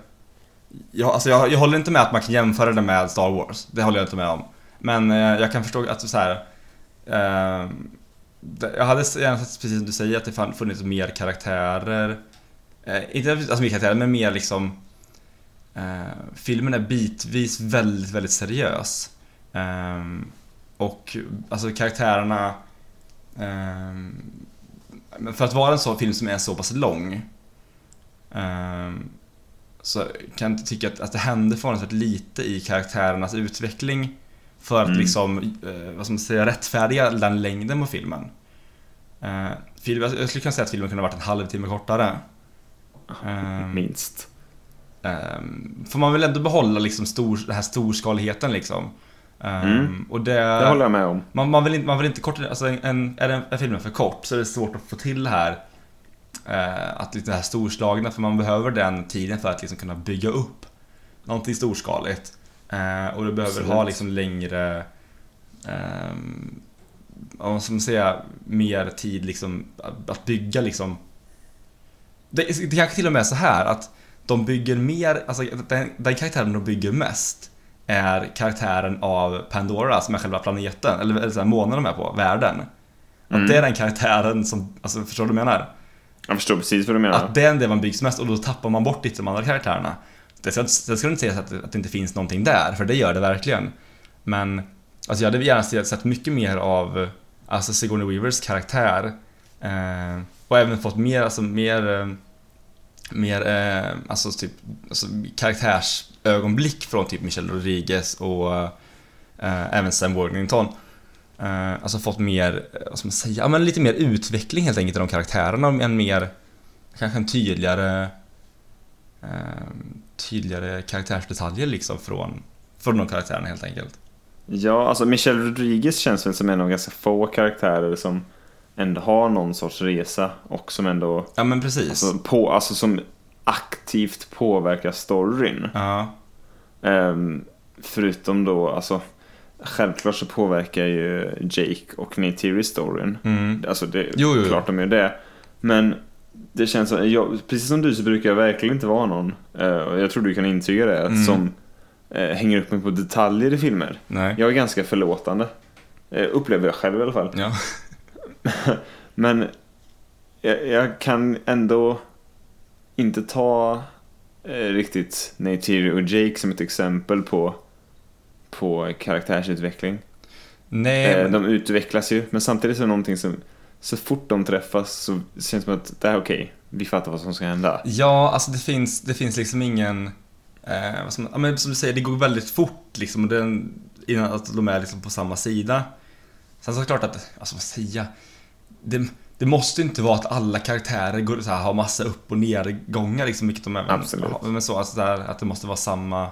jag, alltså jag, jag håller inte med att man kan jämföra det med Star Wars. Det håller jag inte med om. Men eh, jag kan förstå att så här. det- jag hade gärna sett, precis som du säger, att det funnits mer karaktärer. Eh, inte alltså mer karaktärer, men mer liksom... Eh, filmen är bitvis väldigt, väldigt seriös. Eh, och alltså karaktärerna... Ehm, för att vara en sån film som är så pass lång ehm, så kan jag inte tycka att, att det händer förvånansvärt lite i karaktärernas utveckling för att Mm. liksom, eh, vad ska man säga, rättfärdiga den längden på filmen. Eh, film, jag skulle kunna säga att filmen kunde ha varit en halvtimme kortare. Ehm, Minst. Ehm, Får man väl ändå behålla liksom stor, den här storskaligheten liksom. Ehm, Mm. Och det... Det håller jag med om. Man, man, vill inte, man vill inte korta alltså en, en, är, den, är filmen för kort så är det svårt att få till det här eh, att lite det här storslagna för man behöver den tiden för att liksom kunna bygga upp någonting storskaligt. Eh, och du behöver Absolut. ha liksom längre ja, vad ska man säga, mer tid liksom att- att bygga liksom det, det kanske till och med är så här att de bygger mer, alltså den, den karaktären de bygger mest är karaktären av Pandora som är själva planeten, eller, eller så här, månen de är på, världen. Att Mm. det är den karaktären som, alltså förstår du vad jag menar? Jag förstår precis vad du menar. Att det är det man byggs mest och då tappar man bort lite de andra karaktärerna. Det ska, det ska inte sägas att, att det inte finns någonting där, för det gör det verkligen. Men alltså jag hade gärna sett sett mycket mer av alltså Sigourney Weavers karaktär. Eh, och även fått mer, alltså mer, eh, mer eh, alltså typ alltså karaktärsögonblick från typ Michelle Rodriguez och eh, även Sam Worthington. Eh, alltså fått mer, eh, vad ska man säga, ja, men lite mer utveckling helt enkelt i de karaktärerna. En mer, kanske en tydligare eh, tydligare karaktärsdetaljer liksom från, från de karaktärerna helt enkelt. Ja, alltså Michelle Rodriguez känns väl som en av ganska få karaktärer som ändå har någon sorts resa och som ändå Ja men precis. alltså, på, alltså som aktivt påverkar storyn. ja. Ehm, förutom då, alltså självklart så påverkar ju Jake och Neytiri storyn. Mm. Alltså det är Jo, jo, jo. klart de gör det. Men det känns som, jag, precis som du så brukar jag verkligen inte vara någon, eh, och jag tror du kan intyga det, Mm. som eh, hänger upp mig på detaljer i filmer. Nej. Jag är ganska förlåtande. Eh, upplever jag själv i alla fall. Ja. [LAUGHS] Men jag, jag kan ändå inte ta eh, riktigt Neytiri och Jake som ett exempel på, på karaktärsutveckling. Nej, Eh, men, de utvecklas ju, men samtidigt är det någonting som så fort de träffas så känns det som att det här är okej. Vi fattar vad som ska hända. ja alltså det finns, det finns liksom ingen eh, man, ja, men som du säger, det går väldigt fort liksom och den, innan att de är liksom på samma sida. Sen så är det klart att, alltså vad säga, det, det måste inte vara att alla karaktärer går, så här, har massa upp och nergångar liksom, vilket de även Absolut. har. Men så, alltså så här, att det måste vara samma,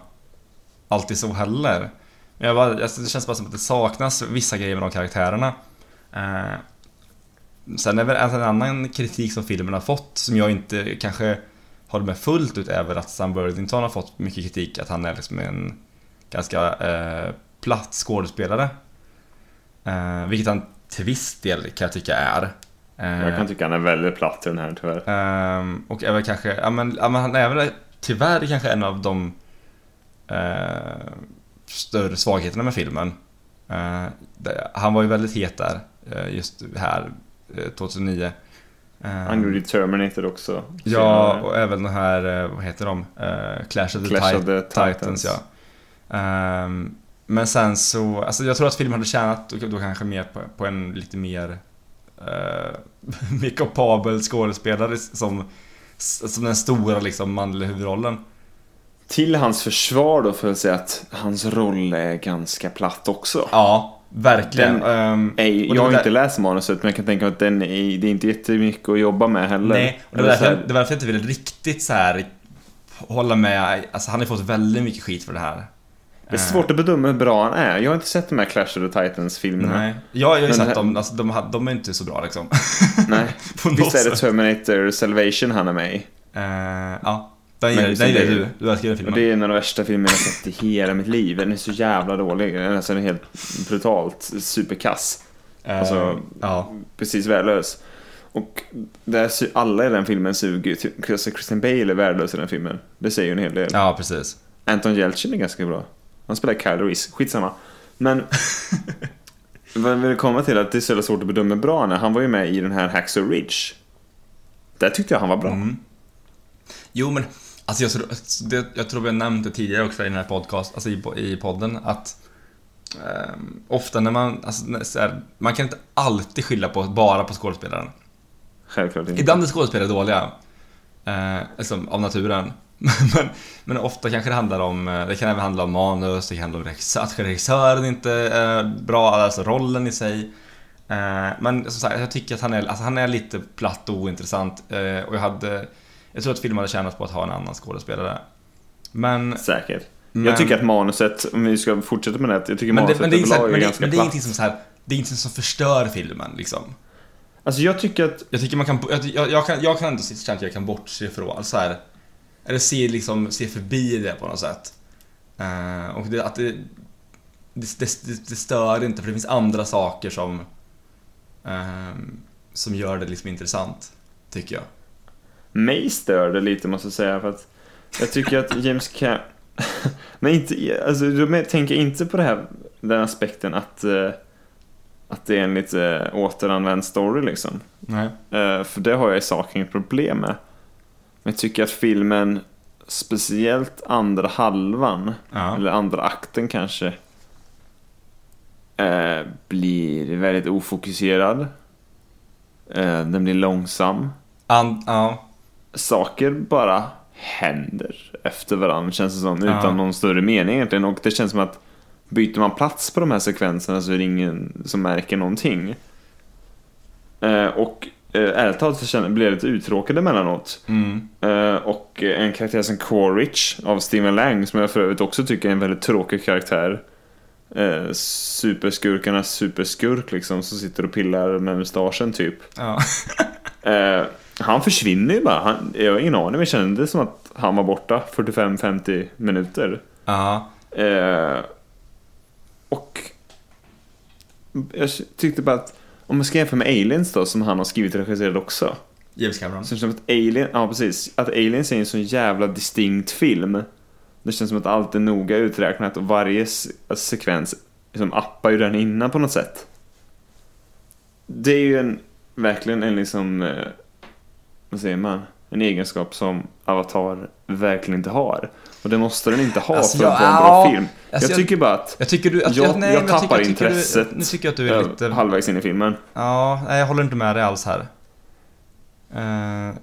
alltid så heller. Men jag bara, alltså, det känns bara som att det saknas vissa grejer med de karaktärerna. Eh, sen är väl en annan kritik som filmen har fått, som jag inte kanske håller med fullt ut, är väl att Sam Worthington har fått mycket kritik, att han är liksom en ganska eh, platt skådespelare. Eh, vilket han till viss del kan jag tycka är. Eh, Jag kan tycka han är väldigt platt i den här tyvärr. Ehm, och är väl kanske, ja men, ja men han är väl tyvärr kanske en av de eh, större svagheterna med filmen. Eh, han var ju väldigt het där, eh, just här, eh, 2009. Ehm, Han gjorde ju Terminator också. Ja, senare. och även den här, eh, vad heter de? Eh, Clash of the, Clash Tit- of the Titans. Titans. ja. Ehm, men sen så, alltså jag tror att filmen hade tjänat då kanske mer på, på en lite mer [LAUGHS] uh, mer kapabel skådespelare som, som den stora liksom manliga huvudrollen. Till hans försvar då får jag säga att hans roll är ganska platt också. Ja, verkligen. Den Ehm, Ej, jag har var inte där- läst manuset men jag kan tänka mig att den är, det är inte jättemycket att jobba med heller. Nej, och det var, därför, här- det var därför jag inte ville riktigt så här hålla med. Alltså han har fått väldigt mycket skit för det här. Det är svårt att bedöma hur bra han är. Jag har inte sett de här Clash of the Titans-filmerna. Nej. Jag har ju sett det- dem, alltså, de, de är inte så bra liksom. Nej. [LAUGHS] Visst är det. Terminator Salvation han är med i? Eh, ja, den gillar, den gillar du. Du älskar den Och filmen. det är en av de värsta filmerna jag sett i hela mitt liv. Den är så jävla dålig. Den är, alltså, den är helt brutalt superkass. Eh, alltså- ja. Precis värdelös. Och där, alla i den filmen suger alltså Christian Bale är värdelös i den filmen. Det säger ju en hel del. ja, precis. Anton Yelchin är ganska bra. Han spelar Kyle Reese. Skitsamma. Men [LAUGHS] vad jag vill komma till att det är så jävla svårt att bedöma bra han är. Han var ju med i den här Hacksaw Ridge. Där tyckte jag han var bra. Mm. Jo, men alltså jag, tror- det, jag tror vi har nämnt det tidigare också i den här podcast, alltså i, i podden, att ehm, ofta när man, alltså, här, man kan inte alltid skylla på, bara på skådespelaren. Självklart inte. Ibland är skådespelare dåliga, eh, liksom, av naturen. [LAUGHS] men, men ofta kanske det handlar om, eh, det kan även handla om manus, det kan handla om att regissören inte är bra, alltså rollen i sig. Eh, men som sagt, jag tycker att han är, alltså, han är lite platt och ointressant. Eh, och jag hade, jag tror att filmen hade tjänat på att ha en annan skådespelare. Men, Säkert. men Jag tycker att manuset, om vi ska fortsätta med det, jag tycker men det, manuset men det är, inte så här- överlag men det, ganska men det är ingenting som så här, det är ingenting som förstör filmen liksom. Alltså jag tycker att, Jag tycker man kan, jag, jag, jag kan, jag kan ändå känna att jag kan bortse alltså så här, eller se liksom, se förbi det på något sätt. Eh, och det, att det, det, det, det, det stör inte för det finns andra saker som, ehm, som gör det liksom intressant, tycker jag. Mig stör det lite måste jag säga för att jag tycker att James Cam... [LAUGHS] Men inte, alltså då tänker inte på det här, den aspekten att, eh, att det är en lite återanvänd story liksom. Nej. Eh, För det har jag i sak inget problem med. Men jag tycker att filmen, speciellt andra halvan, Ja. eller andra akten kanske, eh, blir väldigt ofokuserad. Den blir långsam. And, ja. Saker bara händer efter varandra känns det som, Ja. utan någon större mening egentligen. Och det känns som att byter man plats på de här sekvenserna så är det ingen som märker någonting. Eh, och eh, ärligt talat så blir jag lite uttråkad emellanåt. Mm. Eh, och en karaktär som Quaritch av Steven Lang som jag för övrigt också tycker är en väldigt tråkig karaktär. Eh, superskurkarnas superskurk liksom som sitter och pillar med mustaschen typ. Ja. Han försvinner ju bara. Han, jag har ingen aning men det som att han var borta 45-50 minuter. ja. Eh, och jag tyckte bara att om man ska jämföra med Aliens då som han har skrivit och regisserat också. James Cameron. Så det känns som att Alien, ja precis, att Aliens är en sån jävla distinkt film. Det känns som att allt är noga uträknat och varje sekvens liksom appar ju den innan på något sätt. Det är ju en, verkligen en liksom, eh, vad säger man, en egenskap som Avatar verkligen inte har. Och det måste den inte ha Alltså, för att jag- vara en bra film. alltså, jag tycker bara att Jag tycker du... Att, jag, nej, jag tappar tycker- tycker intresset Du, nu tycker jag att du är lite... halvvägs in i filmen. Ja, nej, jag håller inte med dig alls här. Eh,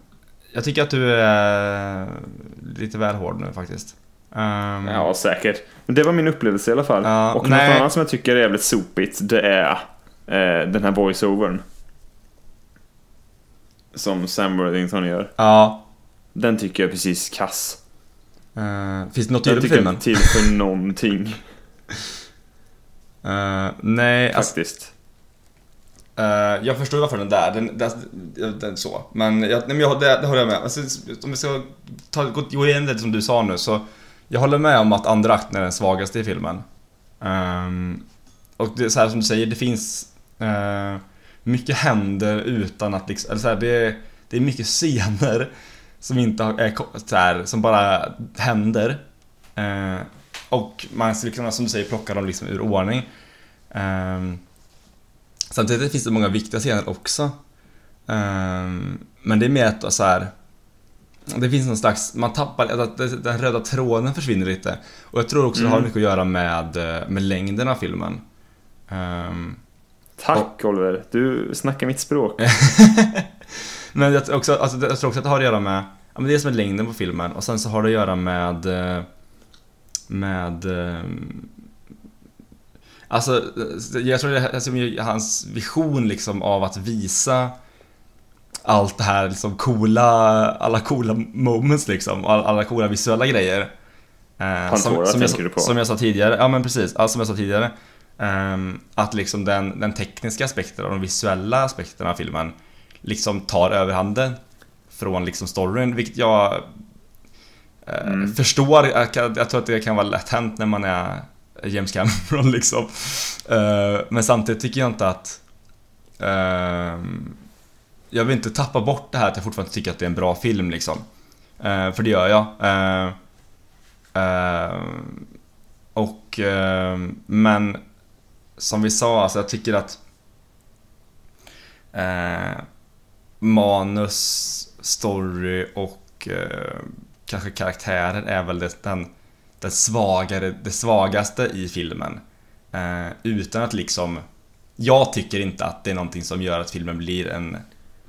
jag tycker att du är lite väl hård nu faktiskt. Ehm, Ja, säkert. Men det var min upplevelse i alla fall. Ja, och nej. något annat som jag tycker är jävligt sopigt, det är eh, den här voiceovern. Som Sam Worthington gör. ja. Den tycker jag är precis kass. Eh, finns det något Den tydligt på tycker filmen? till för [LAUGHS] någonting, Eh, nej, alltså, faktiskt. eh, jag förstår varför den där, den, den, den, den så. Men, jag, nej, men jag, det, det håller jag med. Alltså, om vi ska ta, gå, gå igenom det som du sa nu så jag håller med om att andra akten är den svagaste i filmen. Ehm, och det är så här som du säger, det finns eh, mycket händer utan att liksom, eller så här, det, är, det är mycket scener som inte är så här, som bara händer. Eh, och man ska liksom, som du säger, plocka dem liksom ur ordning. Ehm, samtidigt finns det många viktiga scener också. Ehm, men det är mer att så här. Det finns någon slags, man tappar, att den röda tråden försvinner lite. Och jag tror också det har Mm. mycket att göra med, eh, med längden av filmen. Ehm, Tack Oliver, du snackar mitt språk. [LAUGHS] Men jag tror, också, alltså, jag tror också att det har att göra med ja, men dels med längden på filmen och sen så har det att göra med eh, med ehm, Alltså, eh, jag tror det är alltså, hans vision liksom av att visa allt det här liksom coola, alla coola moments liksom, all- alla coola visuella grejer. Eh, Pandora som, som, jag, tänker du på? som jag sa tidigare, ja men precis, ja, som jag sa tidigare. Ehm, att liksom den, den tekniska aspekten och de visuella aspekterna av filmen liksom tar överhanden från liksom storyn, vilket jag eh, Mm. förstår. Jag, tror att det kan vara lätt hänt när man är James Cameron [LAUGHS] liksom. Eh, men samtidigt tycker jag inte att ehm, jag vill inte tappa bort det här att jag fortfarande tycker att det är en bra film liksom. Eh, för det gör jag. Eh, eh, och, men som vi sa, alltså jag tycker att eh, manus, story och eh, kanske karaktärer är väl det, den, den svagare, det svagaste i filmen. Eh, utan att liksom jag tycker inte att det är någonting som gör att filmen blir en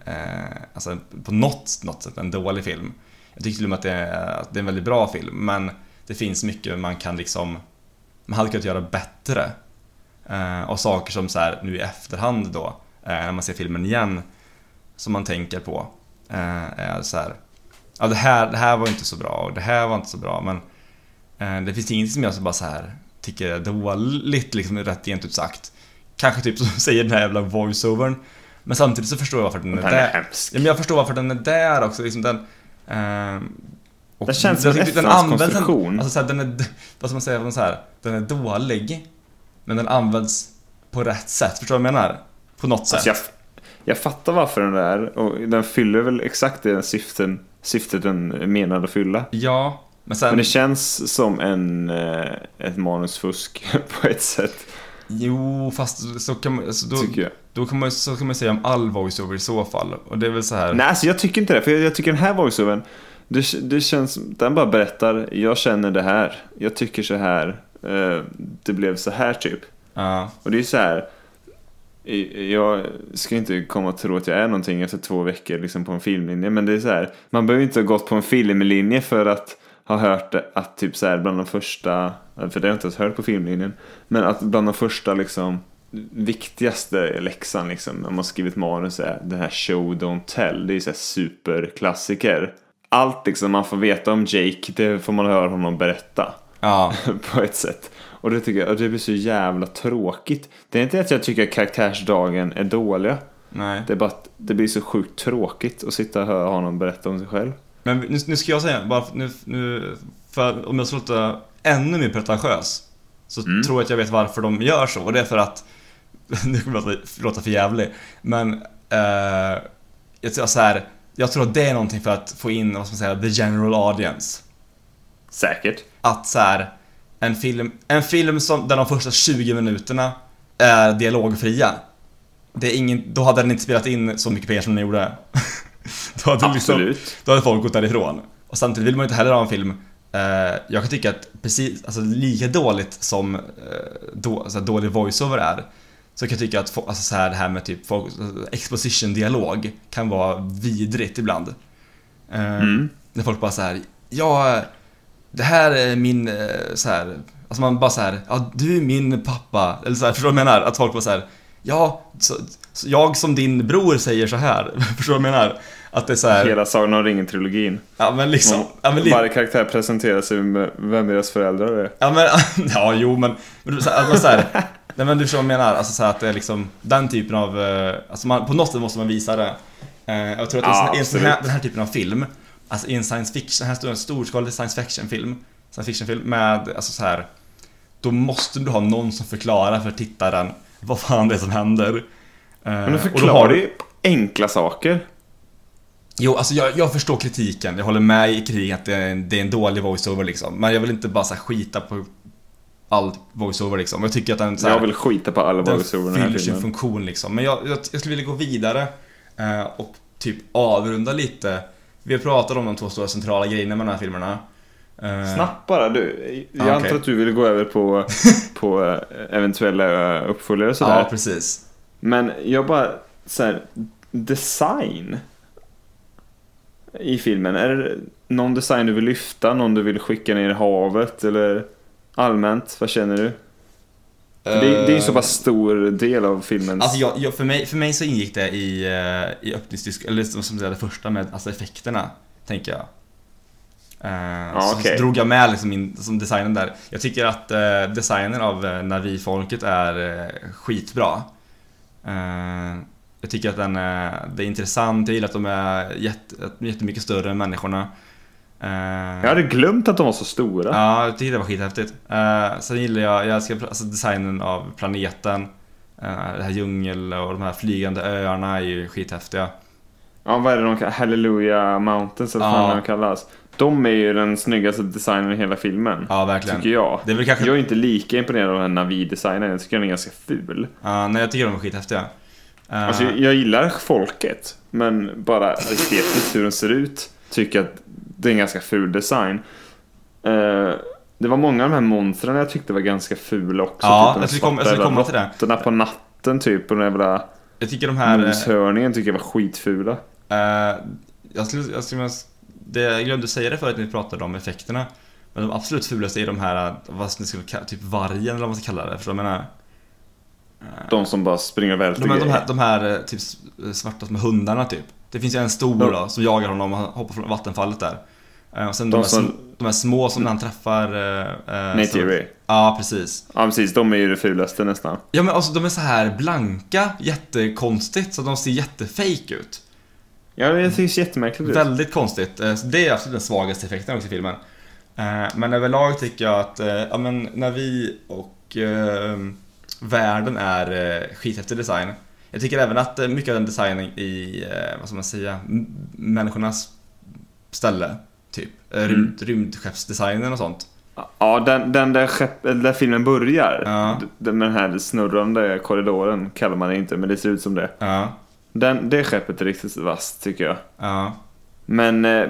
eh, alltså på något, något sätt en dålig film. Jag tycker till och med att det, är, att det är en väldigt bra film men det finns mycket man kan liksom man hade kunnat göra bättre. Eh, och saker som så här nu i efterhand då eh, när man ser filmen igen som man tänker på eh, är så här ja det här, det här var inte så bra och det här var inte så bra men eh, det finns inget som jag så bara så här tycker är dåligt liksom rätt rent ut sagt. Kanske typ som säger den här jävla voiceovern men samtidigt så förstår jag varför den är Den är där. hemsk. Ja, men jag förstår varför den är där också. Liksom den, ehm, och Det känns som en jag tycker den efterhandskonstruktion. används- Alltså så här, den är, vad ska man säga, så här, den är dålig. Men den används på rätt sätt. Förstår du vad jag menar? På något sätt. Alltså jag, jag fattar varför den är och den fyller väl exakt det syften, syftet den menar att fylla. Ja, men sen... Men det känns som en, eh, ett manusfusk [LAUGHS] på ett sätt, Jo, fast så kan man, alltså då, då kan man, så kan man säga om all voiceover i så fall. Och det är väl så här... Nej, alltså jag tycker inte det. För jag, jag tycker den här voiceovern, det, det känns, den bara berättar, jag känner det här, jag tycker så här, det blev så här typ. Ja, Och det är så här, jag ska inte komma och tro att jag är någonting efter två veckor liksom på en filmlinje, men det är så här, man behöver inte ha gått på en filmlinje för att ha hört att typ så här bland de första, för det har jag inte ens hört på filmlinjen, men att bland de första liksom viktigaste läxan liksom, när man skrivit manus är den här show don't tell, det är ju så här superklassiker. Allt liksom man får veta om Jake, det får man höra honom berätta ja, [LAUGHS] på ett sätt. Och det tycker jag, och det blir så jävla tråkigt. Det är inte att jag tycker att karaktärsdagen är dåliga. nej. Det är bara att det blir så sjukt tråkigt att sitta och höra honom berätta om sig själv. Men nu, nu ska jag säga, bara nu, nu, för om jag ska låta ännu mer pretentiös Så Mm. tror jag att jag vet varför de gör så och det är för att [LAUGHS] Nu kommer jag låta, låta för jävlig Men eh, jag, tror så här, jag tror att det är någonting för att få in, vad ska man säga, the general audience Säkert. Att så här, en film, en film som, där de första 20 minuterna är dialogfria det är ingen, Då hade den inte spelat in så mycket pengar som den gjorde [LAUGHS] då hade liksom, Absolut. då hade folk gått därifrån. Och samtidigt vill man ju inte heller ha en film eh, Jag kan tycka att precis, alltså lika dåligt som eh, då, alltså dålig voiceover är Så kan jag tycka att alltså så här, det här med typ exposition-dialog kan vara vidrigt ibland eh, Mm. När folk bara så här, ja Det här är min, eh, så här Alltså man bara så här, ja du är min pappa Eller så här, förstår du vad jag menar? Att folk bara så här, ja så, så jag som din bror säger så här [LAUGHS] Förstår du vad jag menar? Att det är så här, Hela Sagan om ringen-trilogin. Ja men liksom, ja, men lite, Varje karaktär presenterar sig med vem deras föräldrar är. ja men, [LAUGHS] ja jo men, men så här, att man så här, [LAUGHS] nej men du förstår vad jag menar, alltså så här att det är liksom den typen av, eh, alltså man, på något sätt måste man visa det. Eh, Jag tror att Ja, i en sån här, den här typen av film, alltså i en science fiction, här stor, storskalig science fiction film, science fiction film med, alltså så här, då måste du ha någon som förklarar för tittaren vad fan det är som händer. Eh, Men då förklarar har du- ju enkla saker. Jo, alltså jag, jag förstår kritiken. Jag håller med i kritiken att det är, en, det är en dålig voiceover liksom. Men jag vill inte bara så här, skita på all voiceover liksom. Jag tycker att den, så här, Jag vill skita på den voiceover den här fyller sin funktion liksom. Men jag, jag, jag skulle vilja gå vidare eh, och typ avrunda lite. Vi har pratat om de två stora centrala grejerna med de här filmerna. Eh, Snabbt bara du. Jag Ja, antar att du vill gå över på, [LAUGHS] på eh, eventuella eh, uppföljare och sådär. Ja, precis. Men jag bara, så här, design i filmen. Är det någon design du vill lyfta? Någon du vill skicka ner i havet? Eller allmänt? Vad känner du? För det, det är ju så pass stor del av filmens... Alltså jag, jag, för, mig, för mig så ingick det i, eh, i öppningsdisk, eller som säga det första med alltså effekterna, tänker jag. Eh, Ja, så, okej. så drog jag med liksom in, som designen där. Jag tycker att eh, designen av eh, Navi-folket är eh, skitbra. Eh, jag tycker att den är, det är intressant, jag gillar att de är jätte, jättemycket större än människorna. Eh, Jag hade glömt att de var så stora. Ja, jag tycker det var skithäftigt. Uh, sen gillar jag, jag älskar alltså, designen av planeten. Uh, det här djungel och de här flygande öarna är ju skithäftiga. Ja, vad är det de kallar? Hallelujah Mountains eller vad Ja. de kallas. De är ju den snyggaste designen i hela filmen. Ja, verkligen. Tycker jag. Det är väl kanske... Jag är inte lika imponerad av den här Navi-designen. Jag tycker den är ganska ful. Ja, nej, jag tycker de är skithäftiga. Uh, Alltså, jag gillar folket. Men bara estetiskt hur de ser ut. Tycker att det är en ganska ful design. Eh, det var många av de här monstren jag tyckte var ganska fula också. Ja, typ jag skulle komma- jag komma till det. på natten typ. Och den jävla jag tycker de här... eh, noshörningen tycker jag var skitfula. eh, jag skulle, jag skulle, det, jag glömde säga det förut när vi pratade om effekterna. Men de absolut fulaste är de här, vad ska ni skulle kalla typ vargen eller vad man ska kalla det. För de menar... De som bara springer och välter De, här- de, här, de här typ svarta med hundarna typ. Det finns ju en stor då, som jagar honom och han hoppar från vattenfallet där. Eh, Och sen de, De här, som- de här små som han träffar... eh, eh, Nate Eerie. Ja, precis. Ja precis, de är ju det fulaste nästan. Ja men alltså de är så här blanka, jättekonstigt, så de ser jättefake ut. Ja, det ser jättemärkligt ut. Väldigt konstigt. Eh, Det är absolut den svagaste effekten också i filmen. Men överlag tycker jag att, ja men när vi och eh, världen är eh, skithäftig design. Jag tycker även att mycket av den designen i, eh, vad ska man säga, människornas ställe. Typ. Eh, Rymd, Rymdskeppsdesignen och sånt. Ja, den, den där, skepp, där filmen börjar. Ja. Den med den här snurrande korridoren kallar man det inte, men det ser ut som det. Ja, Den, det skeppet är riktigt vasst tycker jag. ja. Men eh,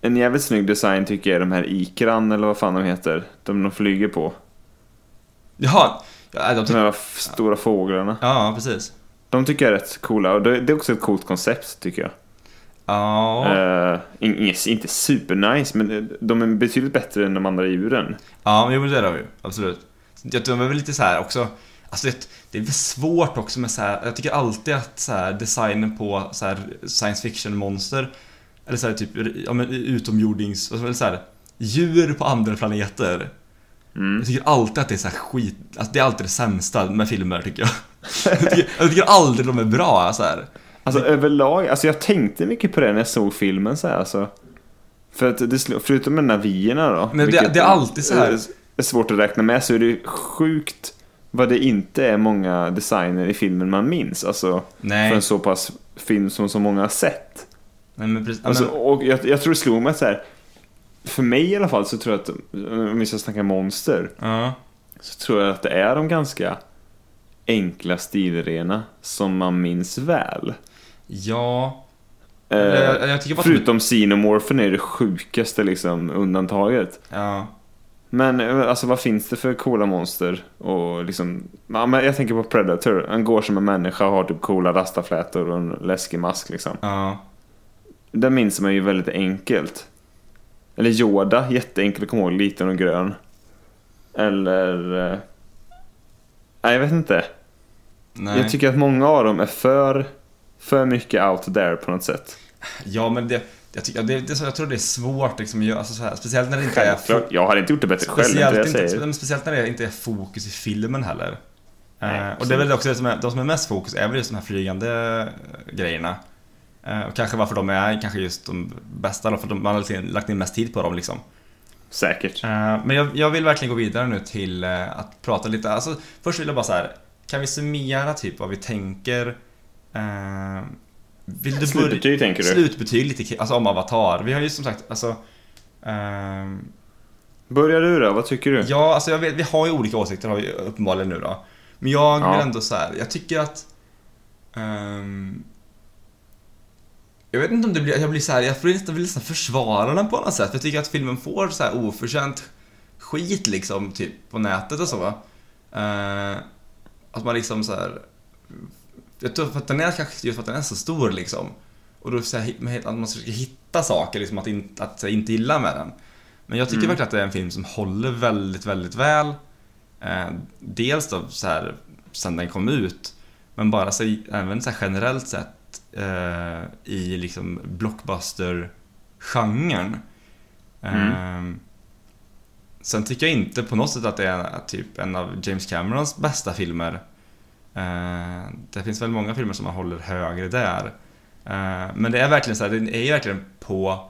en jävligt snygg design tycker jag är de här ikran eller vad fan de heter. De de flyger på. Jaha, ja, de De här stora fåglarna. ja precis. De tycker jag är rätt coola och det, det är också ett coolt koncept tycker jag. Ja, Eh, in- inget- inte supernice men eh, de är betydligt bättre än de andra djuren. Ja, men det är de ju. Absolut. Jag tror de är väl lite så här också. Alltså det, det är väl svårt också med så här. Jag tycker alltid att så här, designen på så här, science fiction monster eller så här, typ ja, men utomjordings, eller så här, djur på andra planeter. Mm. Jag tycker alltid att det är så här skit, alltså det är alltid det sämsta med filmer tycker jag. [LAUGHS] jag, tycker, jag tycker aldrig de är bra så här. Alltså överlag, alltså jag tänkte mycket på det när jag såg filmen så här, alltså. För att det, förutom med navierna då. Men det- det är alltid så här- är- svårt att räkna med så är det ju sjukt vad det inte är många designer i filmen man minns. Alltså Nej. för en så pass film som så många har sett. Nej men precis. Alltså, och jag, jag tror det slog mig att så här. För mig i alla fall så tror jag att, om vi ska snacka monster, ja. så tror jag att det är de ganska enkla stilrena som man minns väl. Ja. Eh, jag, jag tycker bara Förutom Xenomorphen är det sjukaste liksom undantaget. Ja. Men eh, alltså vad finns det för coola monster? Och liksom, ja, men jag tänker på Predator. Han går som en människa och har typ coola rastaflätor och en läskig mask liksom. Ja. Den minns man ju väldigt enkelt. Eller Yoda, jätteenkel att komma ihåg, liten och grön. Eller... eh, Nej, jag vet inte. Nej. Jag tycker att många av dem är för, för mycket out there på något sätt. Ja, men det, jag, tycker, det, det, är jag tror det är svårt liksom, alltså, så här, speciellt när det inte är Självklart. Jag hade inte gjort det bättre själv, inte speciellt, jag säger. speciellt när det inte är fokus i filmen heller. Nej, Eh, och det är väl också det som är, de som är mest fokus är väl just de här flygande eh, grejerna. Eh, och kanske varför de är kanske just de bästa då, för de, man har lagt in mest tid på dem liksom. Säkert. Eh, men jag, jag vill verkligen gå vidare nu till att prata lite, alltså först vill jag bara så här. Kan vi summera typ vad vi tänker? Eh, vill du? Slutbetyg tänker du? Slutbetyg lite alltså om Avatar. Vi har ju som sagt, alltså... ehm, Börjar du då? Vad tycker du? ja, alltså jag vet, vi har ju olika åsikter har vi uppenbarligen nu då. Men jag vill Ja. ändå så här, jag tycker att... ehm, jag vet inte om det blir, jag blir så här, jag vill nästan, vill nästan försvara den på något sätt. För jag tycker att filmen får så här oförtjänt skit liksom, typ på nätet och så. Uh, att man liksom så här. Jag tror för att den är kanske just för att den är så stor liksom. Och då så här, att man försöker hitta saker liksom att, in, att inte gilla med den. Men jag tycker Mm. verkligen att det är en film som håller väldigt, väldigt väl. Eh, dels då så här sen den kom ut. Men bara så, även så här generellt sett eh, i liksom blockbuster-genren. Ehm, sen tycker jag inte på något sätt att det är typ en av James Camerons bästa filmer. Eh, det finns väl många filmer som man håller högre där. Eh, men det är verkligen så här, det är ju verkligen på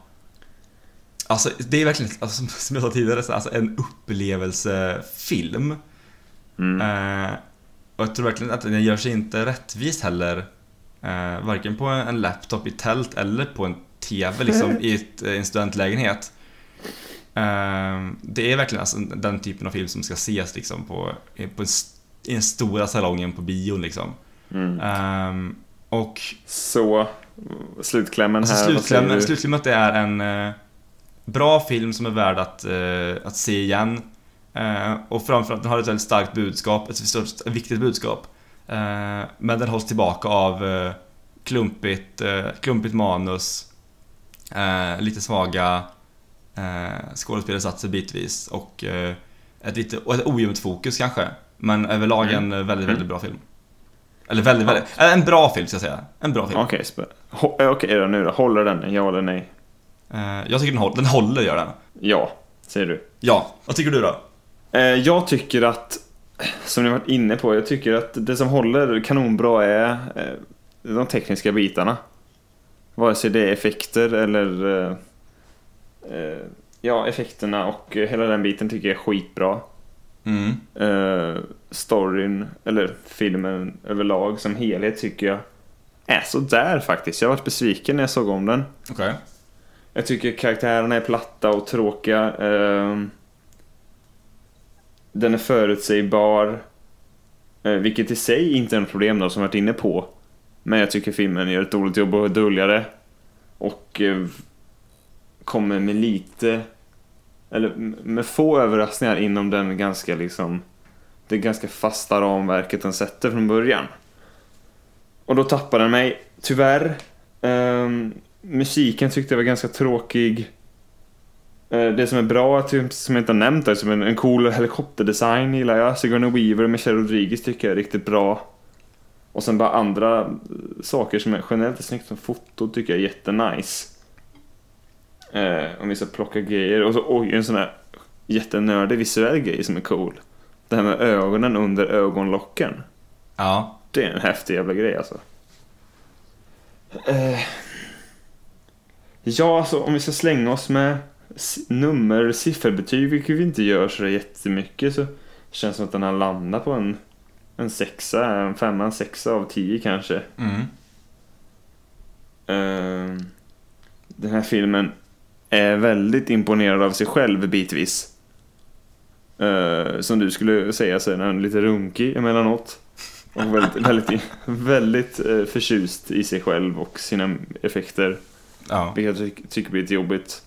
Alltså det är verkligen, alltså, som- jag sa tidigare, så- alltså, en upplevelsefilm. Mm. Eh, och jag tror verkligen att den gör sig inte rättvis heller. Varken på en laptop i tält eller på en TV liksom, [LAUGHS] i ett, en studentlägenhet. Det är verkligen alltså, den typen av film som ska ses liksom, på, på en, i den stora salongen på bion. Liksom. Mm. Eh, och Så, slutklämmen Alltså här. säger slutklämmen, det är en eh, bra film som är värd att, eh, att se igen. Eh, och framförallt den har ett väldigt starkt budskap, ett, stort, ett viktigt budskap. Eh, men den hålls tillbaka av eh, klumpigt, eh, klumpigt manus, lite svaga eh, skådespelarinsatser bitvis och ett, lite, och ett ojämnt fokus kanske. Men överlag en eh, väldigt, väldigt bra film. Eller väldigt, väldigt, äh, en bra film ska jag säga. En bra film. Okej, eh, okej då nu då. Håller den? Ja eller nej? Eh, jag tycker den håller, den håller gör den. Ja, säger du. Ja, vad tycker du då? Eh, Jag tycker att, som ni varit inne på, jag tycker att det som håller kanonbra är eh, de tekniska bitarna. Vare sig det är effekter eller eh, eh, Ja, effekterna och eh, hela den biten tycker jag är skitbra. Mm. Eh, storyn, eller filmen överlag som helhet tycker jag är så där faktiskt. Jag varit besviken när jag såg om den. Okej. Jag tycker karaktärerna är platta och tråkiga. ehm, den är förutsägbar. eh, vilket i sig inte är något problem då, som jag varit inne på. Men jag tycker filmen gör ett dåligt jobb att dölja det. Och kommer med lite... Eller med få överraskningar inom den ganska liksom... Det ganska fasta ramverket den sätter från början. Och då tappade den mig, tyvärr. Um, musiken tyckte jag var ganska tråkig. Uh, Det som är bra, typ, som jag inte har nämnt, är som en, en cool helikopterdesign gillar jag. Sigourney Weaver och Michelle Rodriguez tycker jag är riktigt bra. Och sen bara andra saker som är generellt är snyggt som foto tycker jag är jättenice. Eh, om vi ska plocka grejer. Och så oj, en sån här jättenördig visuell grej som är cool. Det här med ögonen under ögonlocken. Ja. Det är en häftig jävla grej alltså. Eh, ja, alltså om vi ska slänga oss med nummer sifferbetyg, vilket vi inte gör så jättemycket, så känns det som att den har landat på en, en sexa, en femma, en sexa av tio kanske. Mm. Eh, den här filmen är väldigt imponerad av sig själv bitvis. Eh, som du skulle säga så är lite runkig emellanåt. Och väldigt, [LAUGHS] väldigt, väldigt eh, förtjust i sig själv och sina effekter. Ja. Vilket jag ty- tycker blir lite jobbigt.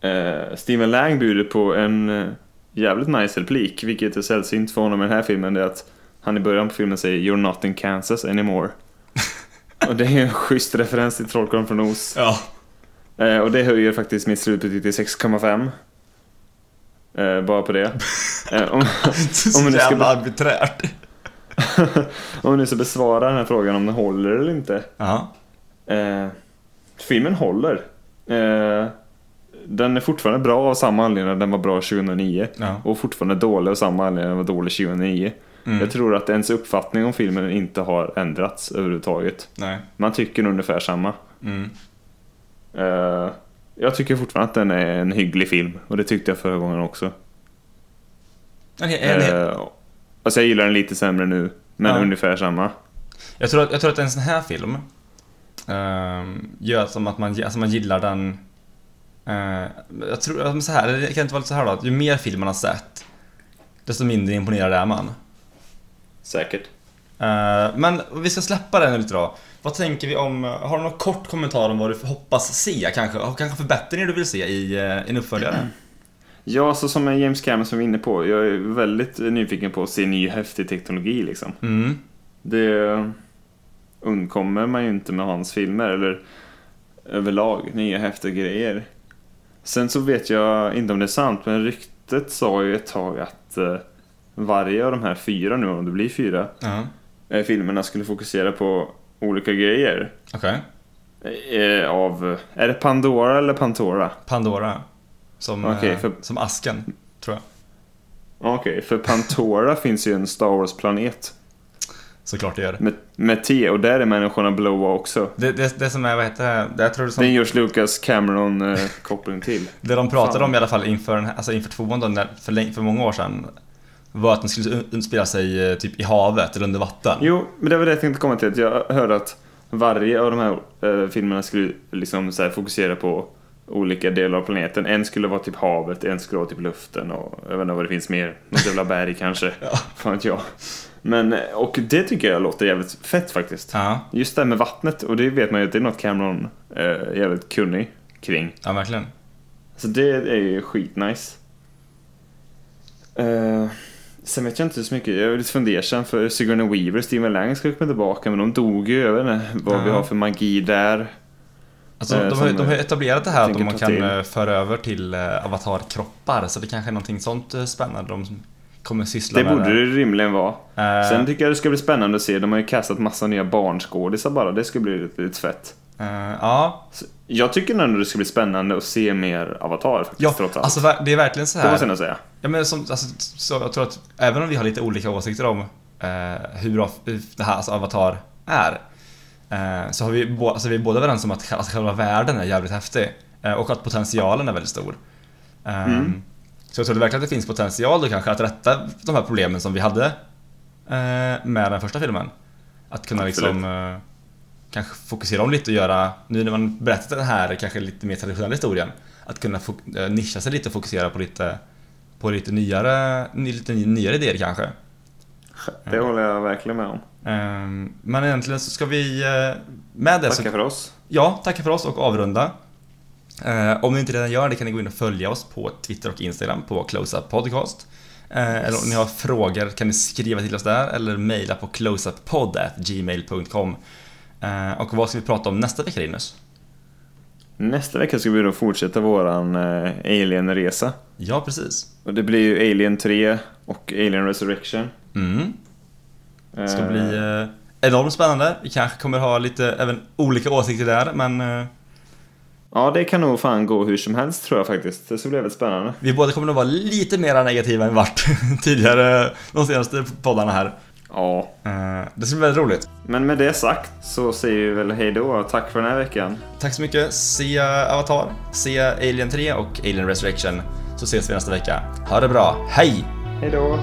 Eh, Steven Lang bjuder på en jävligt nice replik, vilket är sällsynt för honom i den här filmen. Det är att han i början på filmen säger “You're not in Kansas anymore”. [LAUGHS] och det är en schysst referens till Trollkarlen från Oz. Ja. Eh, och det höjer faktiskt mitt slutbetyg till 6,5. Eh, bara på det. [LAUGHS] Eh, om, Så Om nu ska jävla arbiträrt. [LAUGHS] om nu ska besvara den här frågan om den håller eller inte. Ja. Eh, filmen håller. Eh, den är fortfarande bra av samma anledning den var bra 2009. Ja. Och fortfarande dålig av samma anledning den var dålig 2009. Mm. Jag tror att ens uppfattning om filmen inte har ändrats överhuvudtaget. Nej. Man tycker ungefär samma. Mm. Eh, jag tycker fortfarande att den är en hygglig film. Och det tyckte jag förra gången också. En, en, Eh, alltså jag gillar den lite sämre nu. Men Ja. ungefär samma. jag, tror att, jag tror att en sån här film ehm, gör som att man, alltså man gillar den... eh, jag tror, att så här, det kan inte vara så här då, att ju mer film man har sett, desto mindre imponerad är man. Säkert. Eh, men vi ska släppa den lite då. Vad tänker vi om, har du någon kort kommentar om vad du hoppas se kanske? Och kanske förbättringar du vill se i eh, en uppföljare? Ja, så som James Cameron som vi var inne på. Jag är väldigt nyfiken på att se ny häftig teknologi liksom. Mm. Det undkommer man ju inte med hans filmer eller överlag nya häftiga grejer. Sen så vet jag inte om det är sant, men ryktet sa ju ett tag att eh, varje av de här fyra nu, om det blir fyra, Ja. eh, filmerna skulle fokusera på olika grejer. Okej. Eh, av, är det Pandora eller Pantora? Pandora. Som, Okej, eh, för- som asken, tror jag. Okej, för Pantora [LAUGHS] finns ju en Star Wars-planet Såklart det gör. med, med T och där är människorna blåa också. Det, det, det som är, vad heter det, det jag tror det som, är en George Lucas Cameron-koppling [LAUGHS] till. det de pratade Fan. om i alla fall inför, den alltså inför tvåan då, när, för, för många år sedan var att den skulle utspela sig eh, typ i havet eller under vatten. Jo, men det var det jag tänkte komma till. Att jag hörde att varje av de här eh, filmerna skulle liksom så fokusera på olika delar av planeten. En skulle vara typ havet, en skulle vara typ luften och jag vet inte vad det finns mer. Något jävla berg kanske. [LAUGHS] Ja. Fan vet jag. Men, eh, och det tycker jag låter jävligt fett faktiskt. Ja, Just det här med vattnet, och det vet man ju att det är något Cameron eh, är jävligt kunnig kring. ja verkligen. Så det är ju skitnice. Uh, sen vet jag inte så mycket, jag är lite fundersam för Sigourney Weaver och Steven Lang ska komma tillbaka men de dog ju, vet inte vad vi Ja. har för magi där. Alltså, Eh, de, har, de har etablerat det här att man kan till. eh, föra över till eh, avatarkroppar, så det kanske är någonting sånt spännande de kommer syssla Det med. borde det rimligen vara. Eh, Sen tycker jag det ska bli spännande att se, de har ju kastat massa nya barnskådisar bara, det ska bli lite, lite fett. Eh, ja, jag tycker ändå det ska bli spännande att se mer Avatar faktiskt, ja trots allt. alltså det är verkligen så det måste här. säga. Ja, men som, alltså, så jag tror att även om vi har lite olika åsikter om eh, hur bra det här alltså Avatar är, eh, så har vi, bo, alltså, vi är båda överens om att alltså, själva världen är jävligt häftig eh, och att potentialen är väldigt stor. Eh, Mm. Så jag tror verkligen att det finns potential då kanske att rätta de här problemen som vi hade eh, med den första filmen. Att kunna liksom eh, kanske fokusera om lite och göra, nu när man berättat den här kanske lite mer traditionella historien, att kunna eh, nischa sig lite och fokusera på lite, på lite nyare, ny- lite ny- nyare idéer kanske. Det håller jag verkligen med om. Ehm, Men egentligen så ska vi eh, med det så, Tackar för oss. ja, tacka för oss och avrunda. Eh, om ni inte redan gör det kan ni gå in och följa oss på Twitter och Instagram på Closeup Podcast. Eh, Eller om ni har frågor kan ni skriva till oss där eller mejla på closeupppodd.gmail.com eh, Och vad ska vi prata om nästa vecka Linus? Nästa vecka ska vi då fortsätta våran eh, Alien-resa. Ja, precis. Och det blir ju Alien 3 och Alien Resurrection. Mm. Det ska Eh, bli eh, enormt spännande. Vi kanske kommer ha lite även olika åsikter där, men eh, Ja, det kan nog fan gå hur som helst tror jag faktiskt. Det ska bli väldigt spännande. vi båda kommer nog vara lite mer negativa än vart [LAUGHS] tidigare, de senaste poddarna här. Ja. Eh, det ska bli väldigt roligt. Men med det sagt så säger vi väl hej då. Tack för den här veckan. Tack så mycket. Se Avatar, se Alien 3 och Alien Resurrection. Så ses vi nästa vecka. Ha det bra. Hej! Hej då.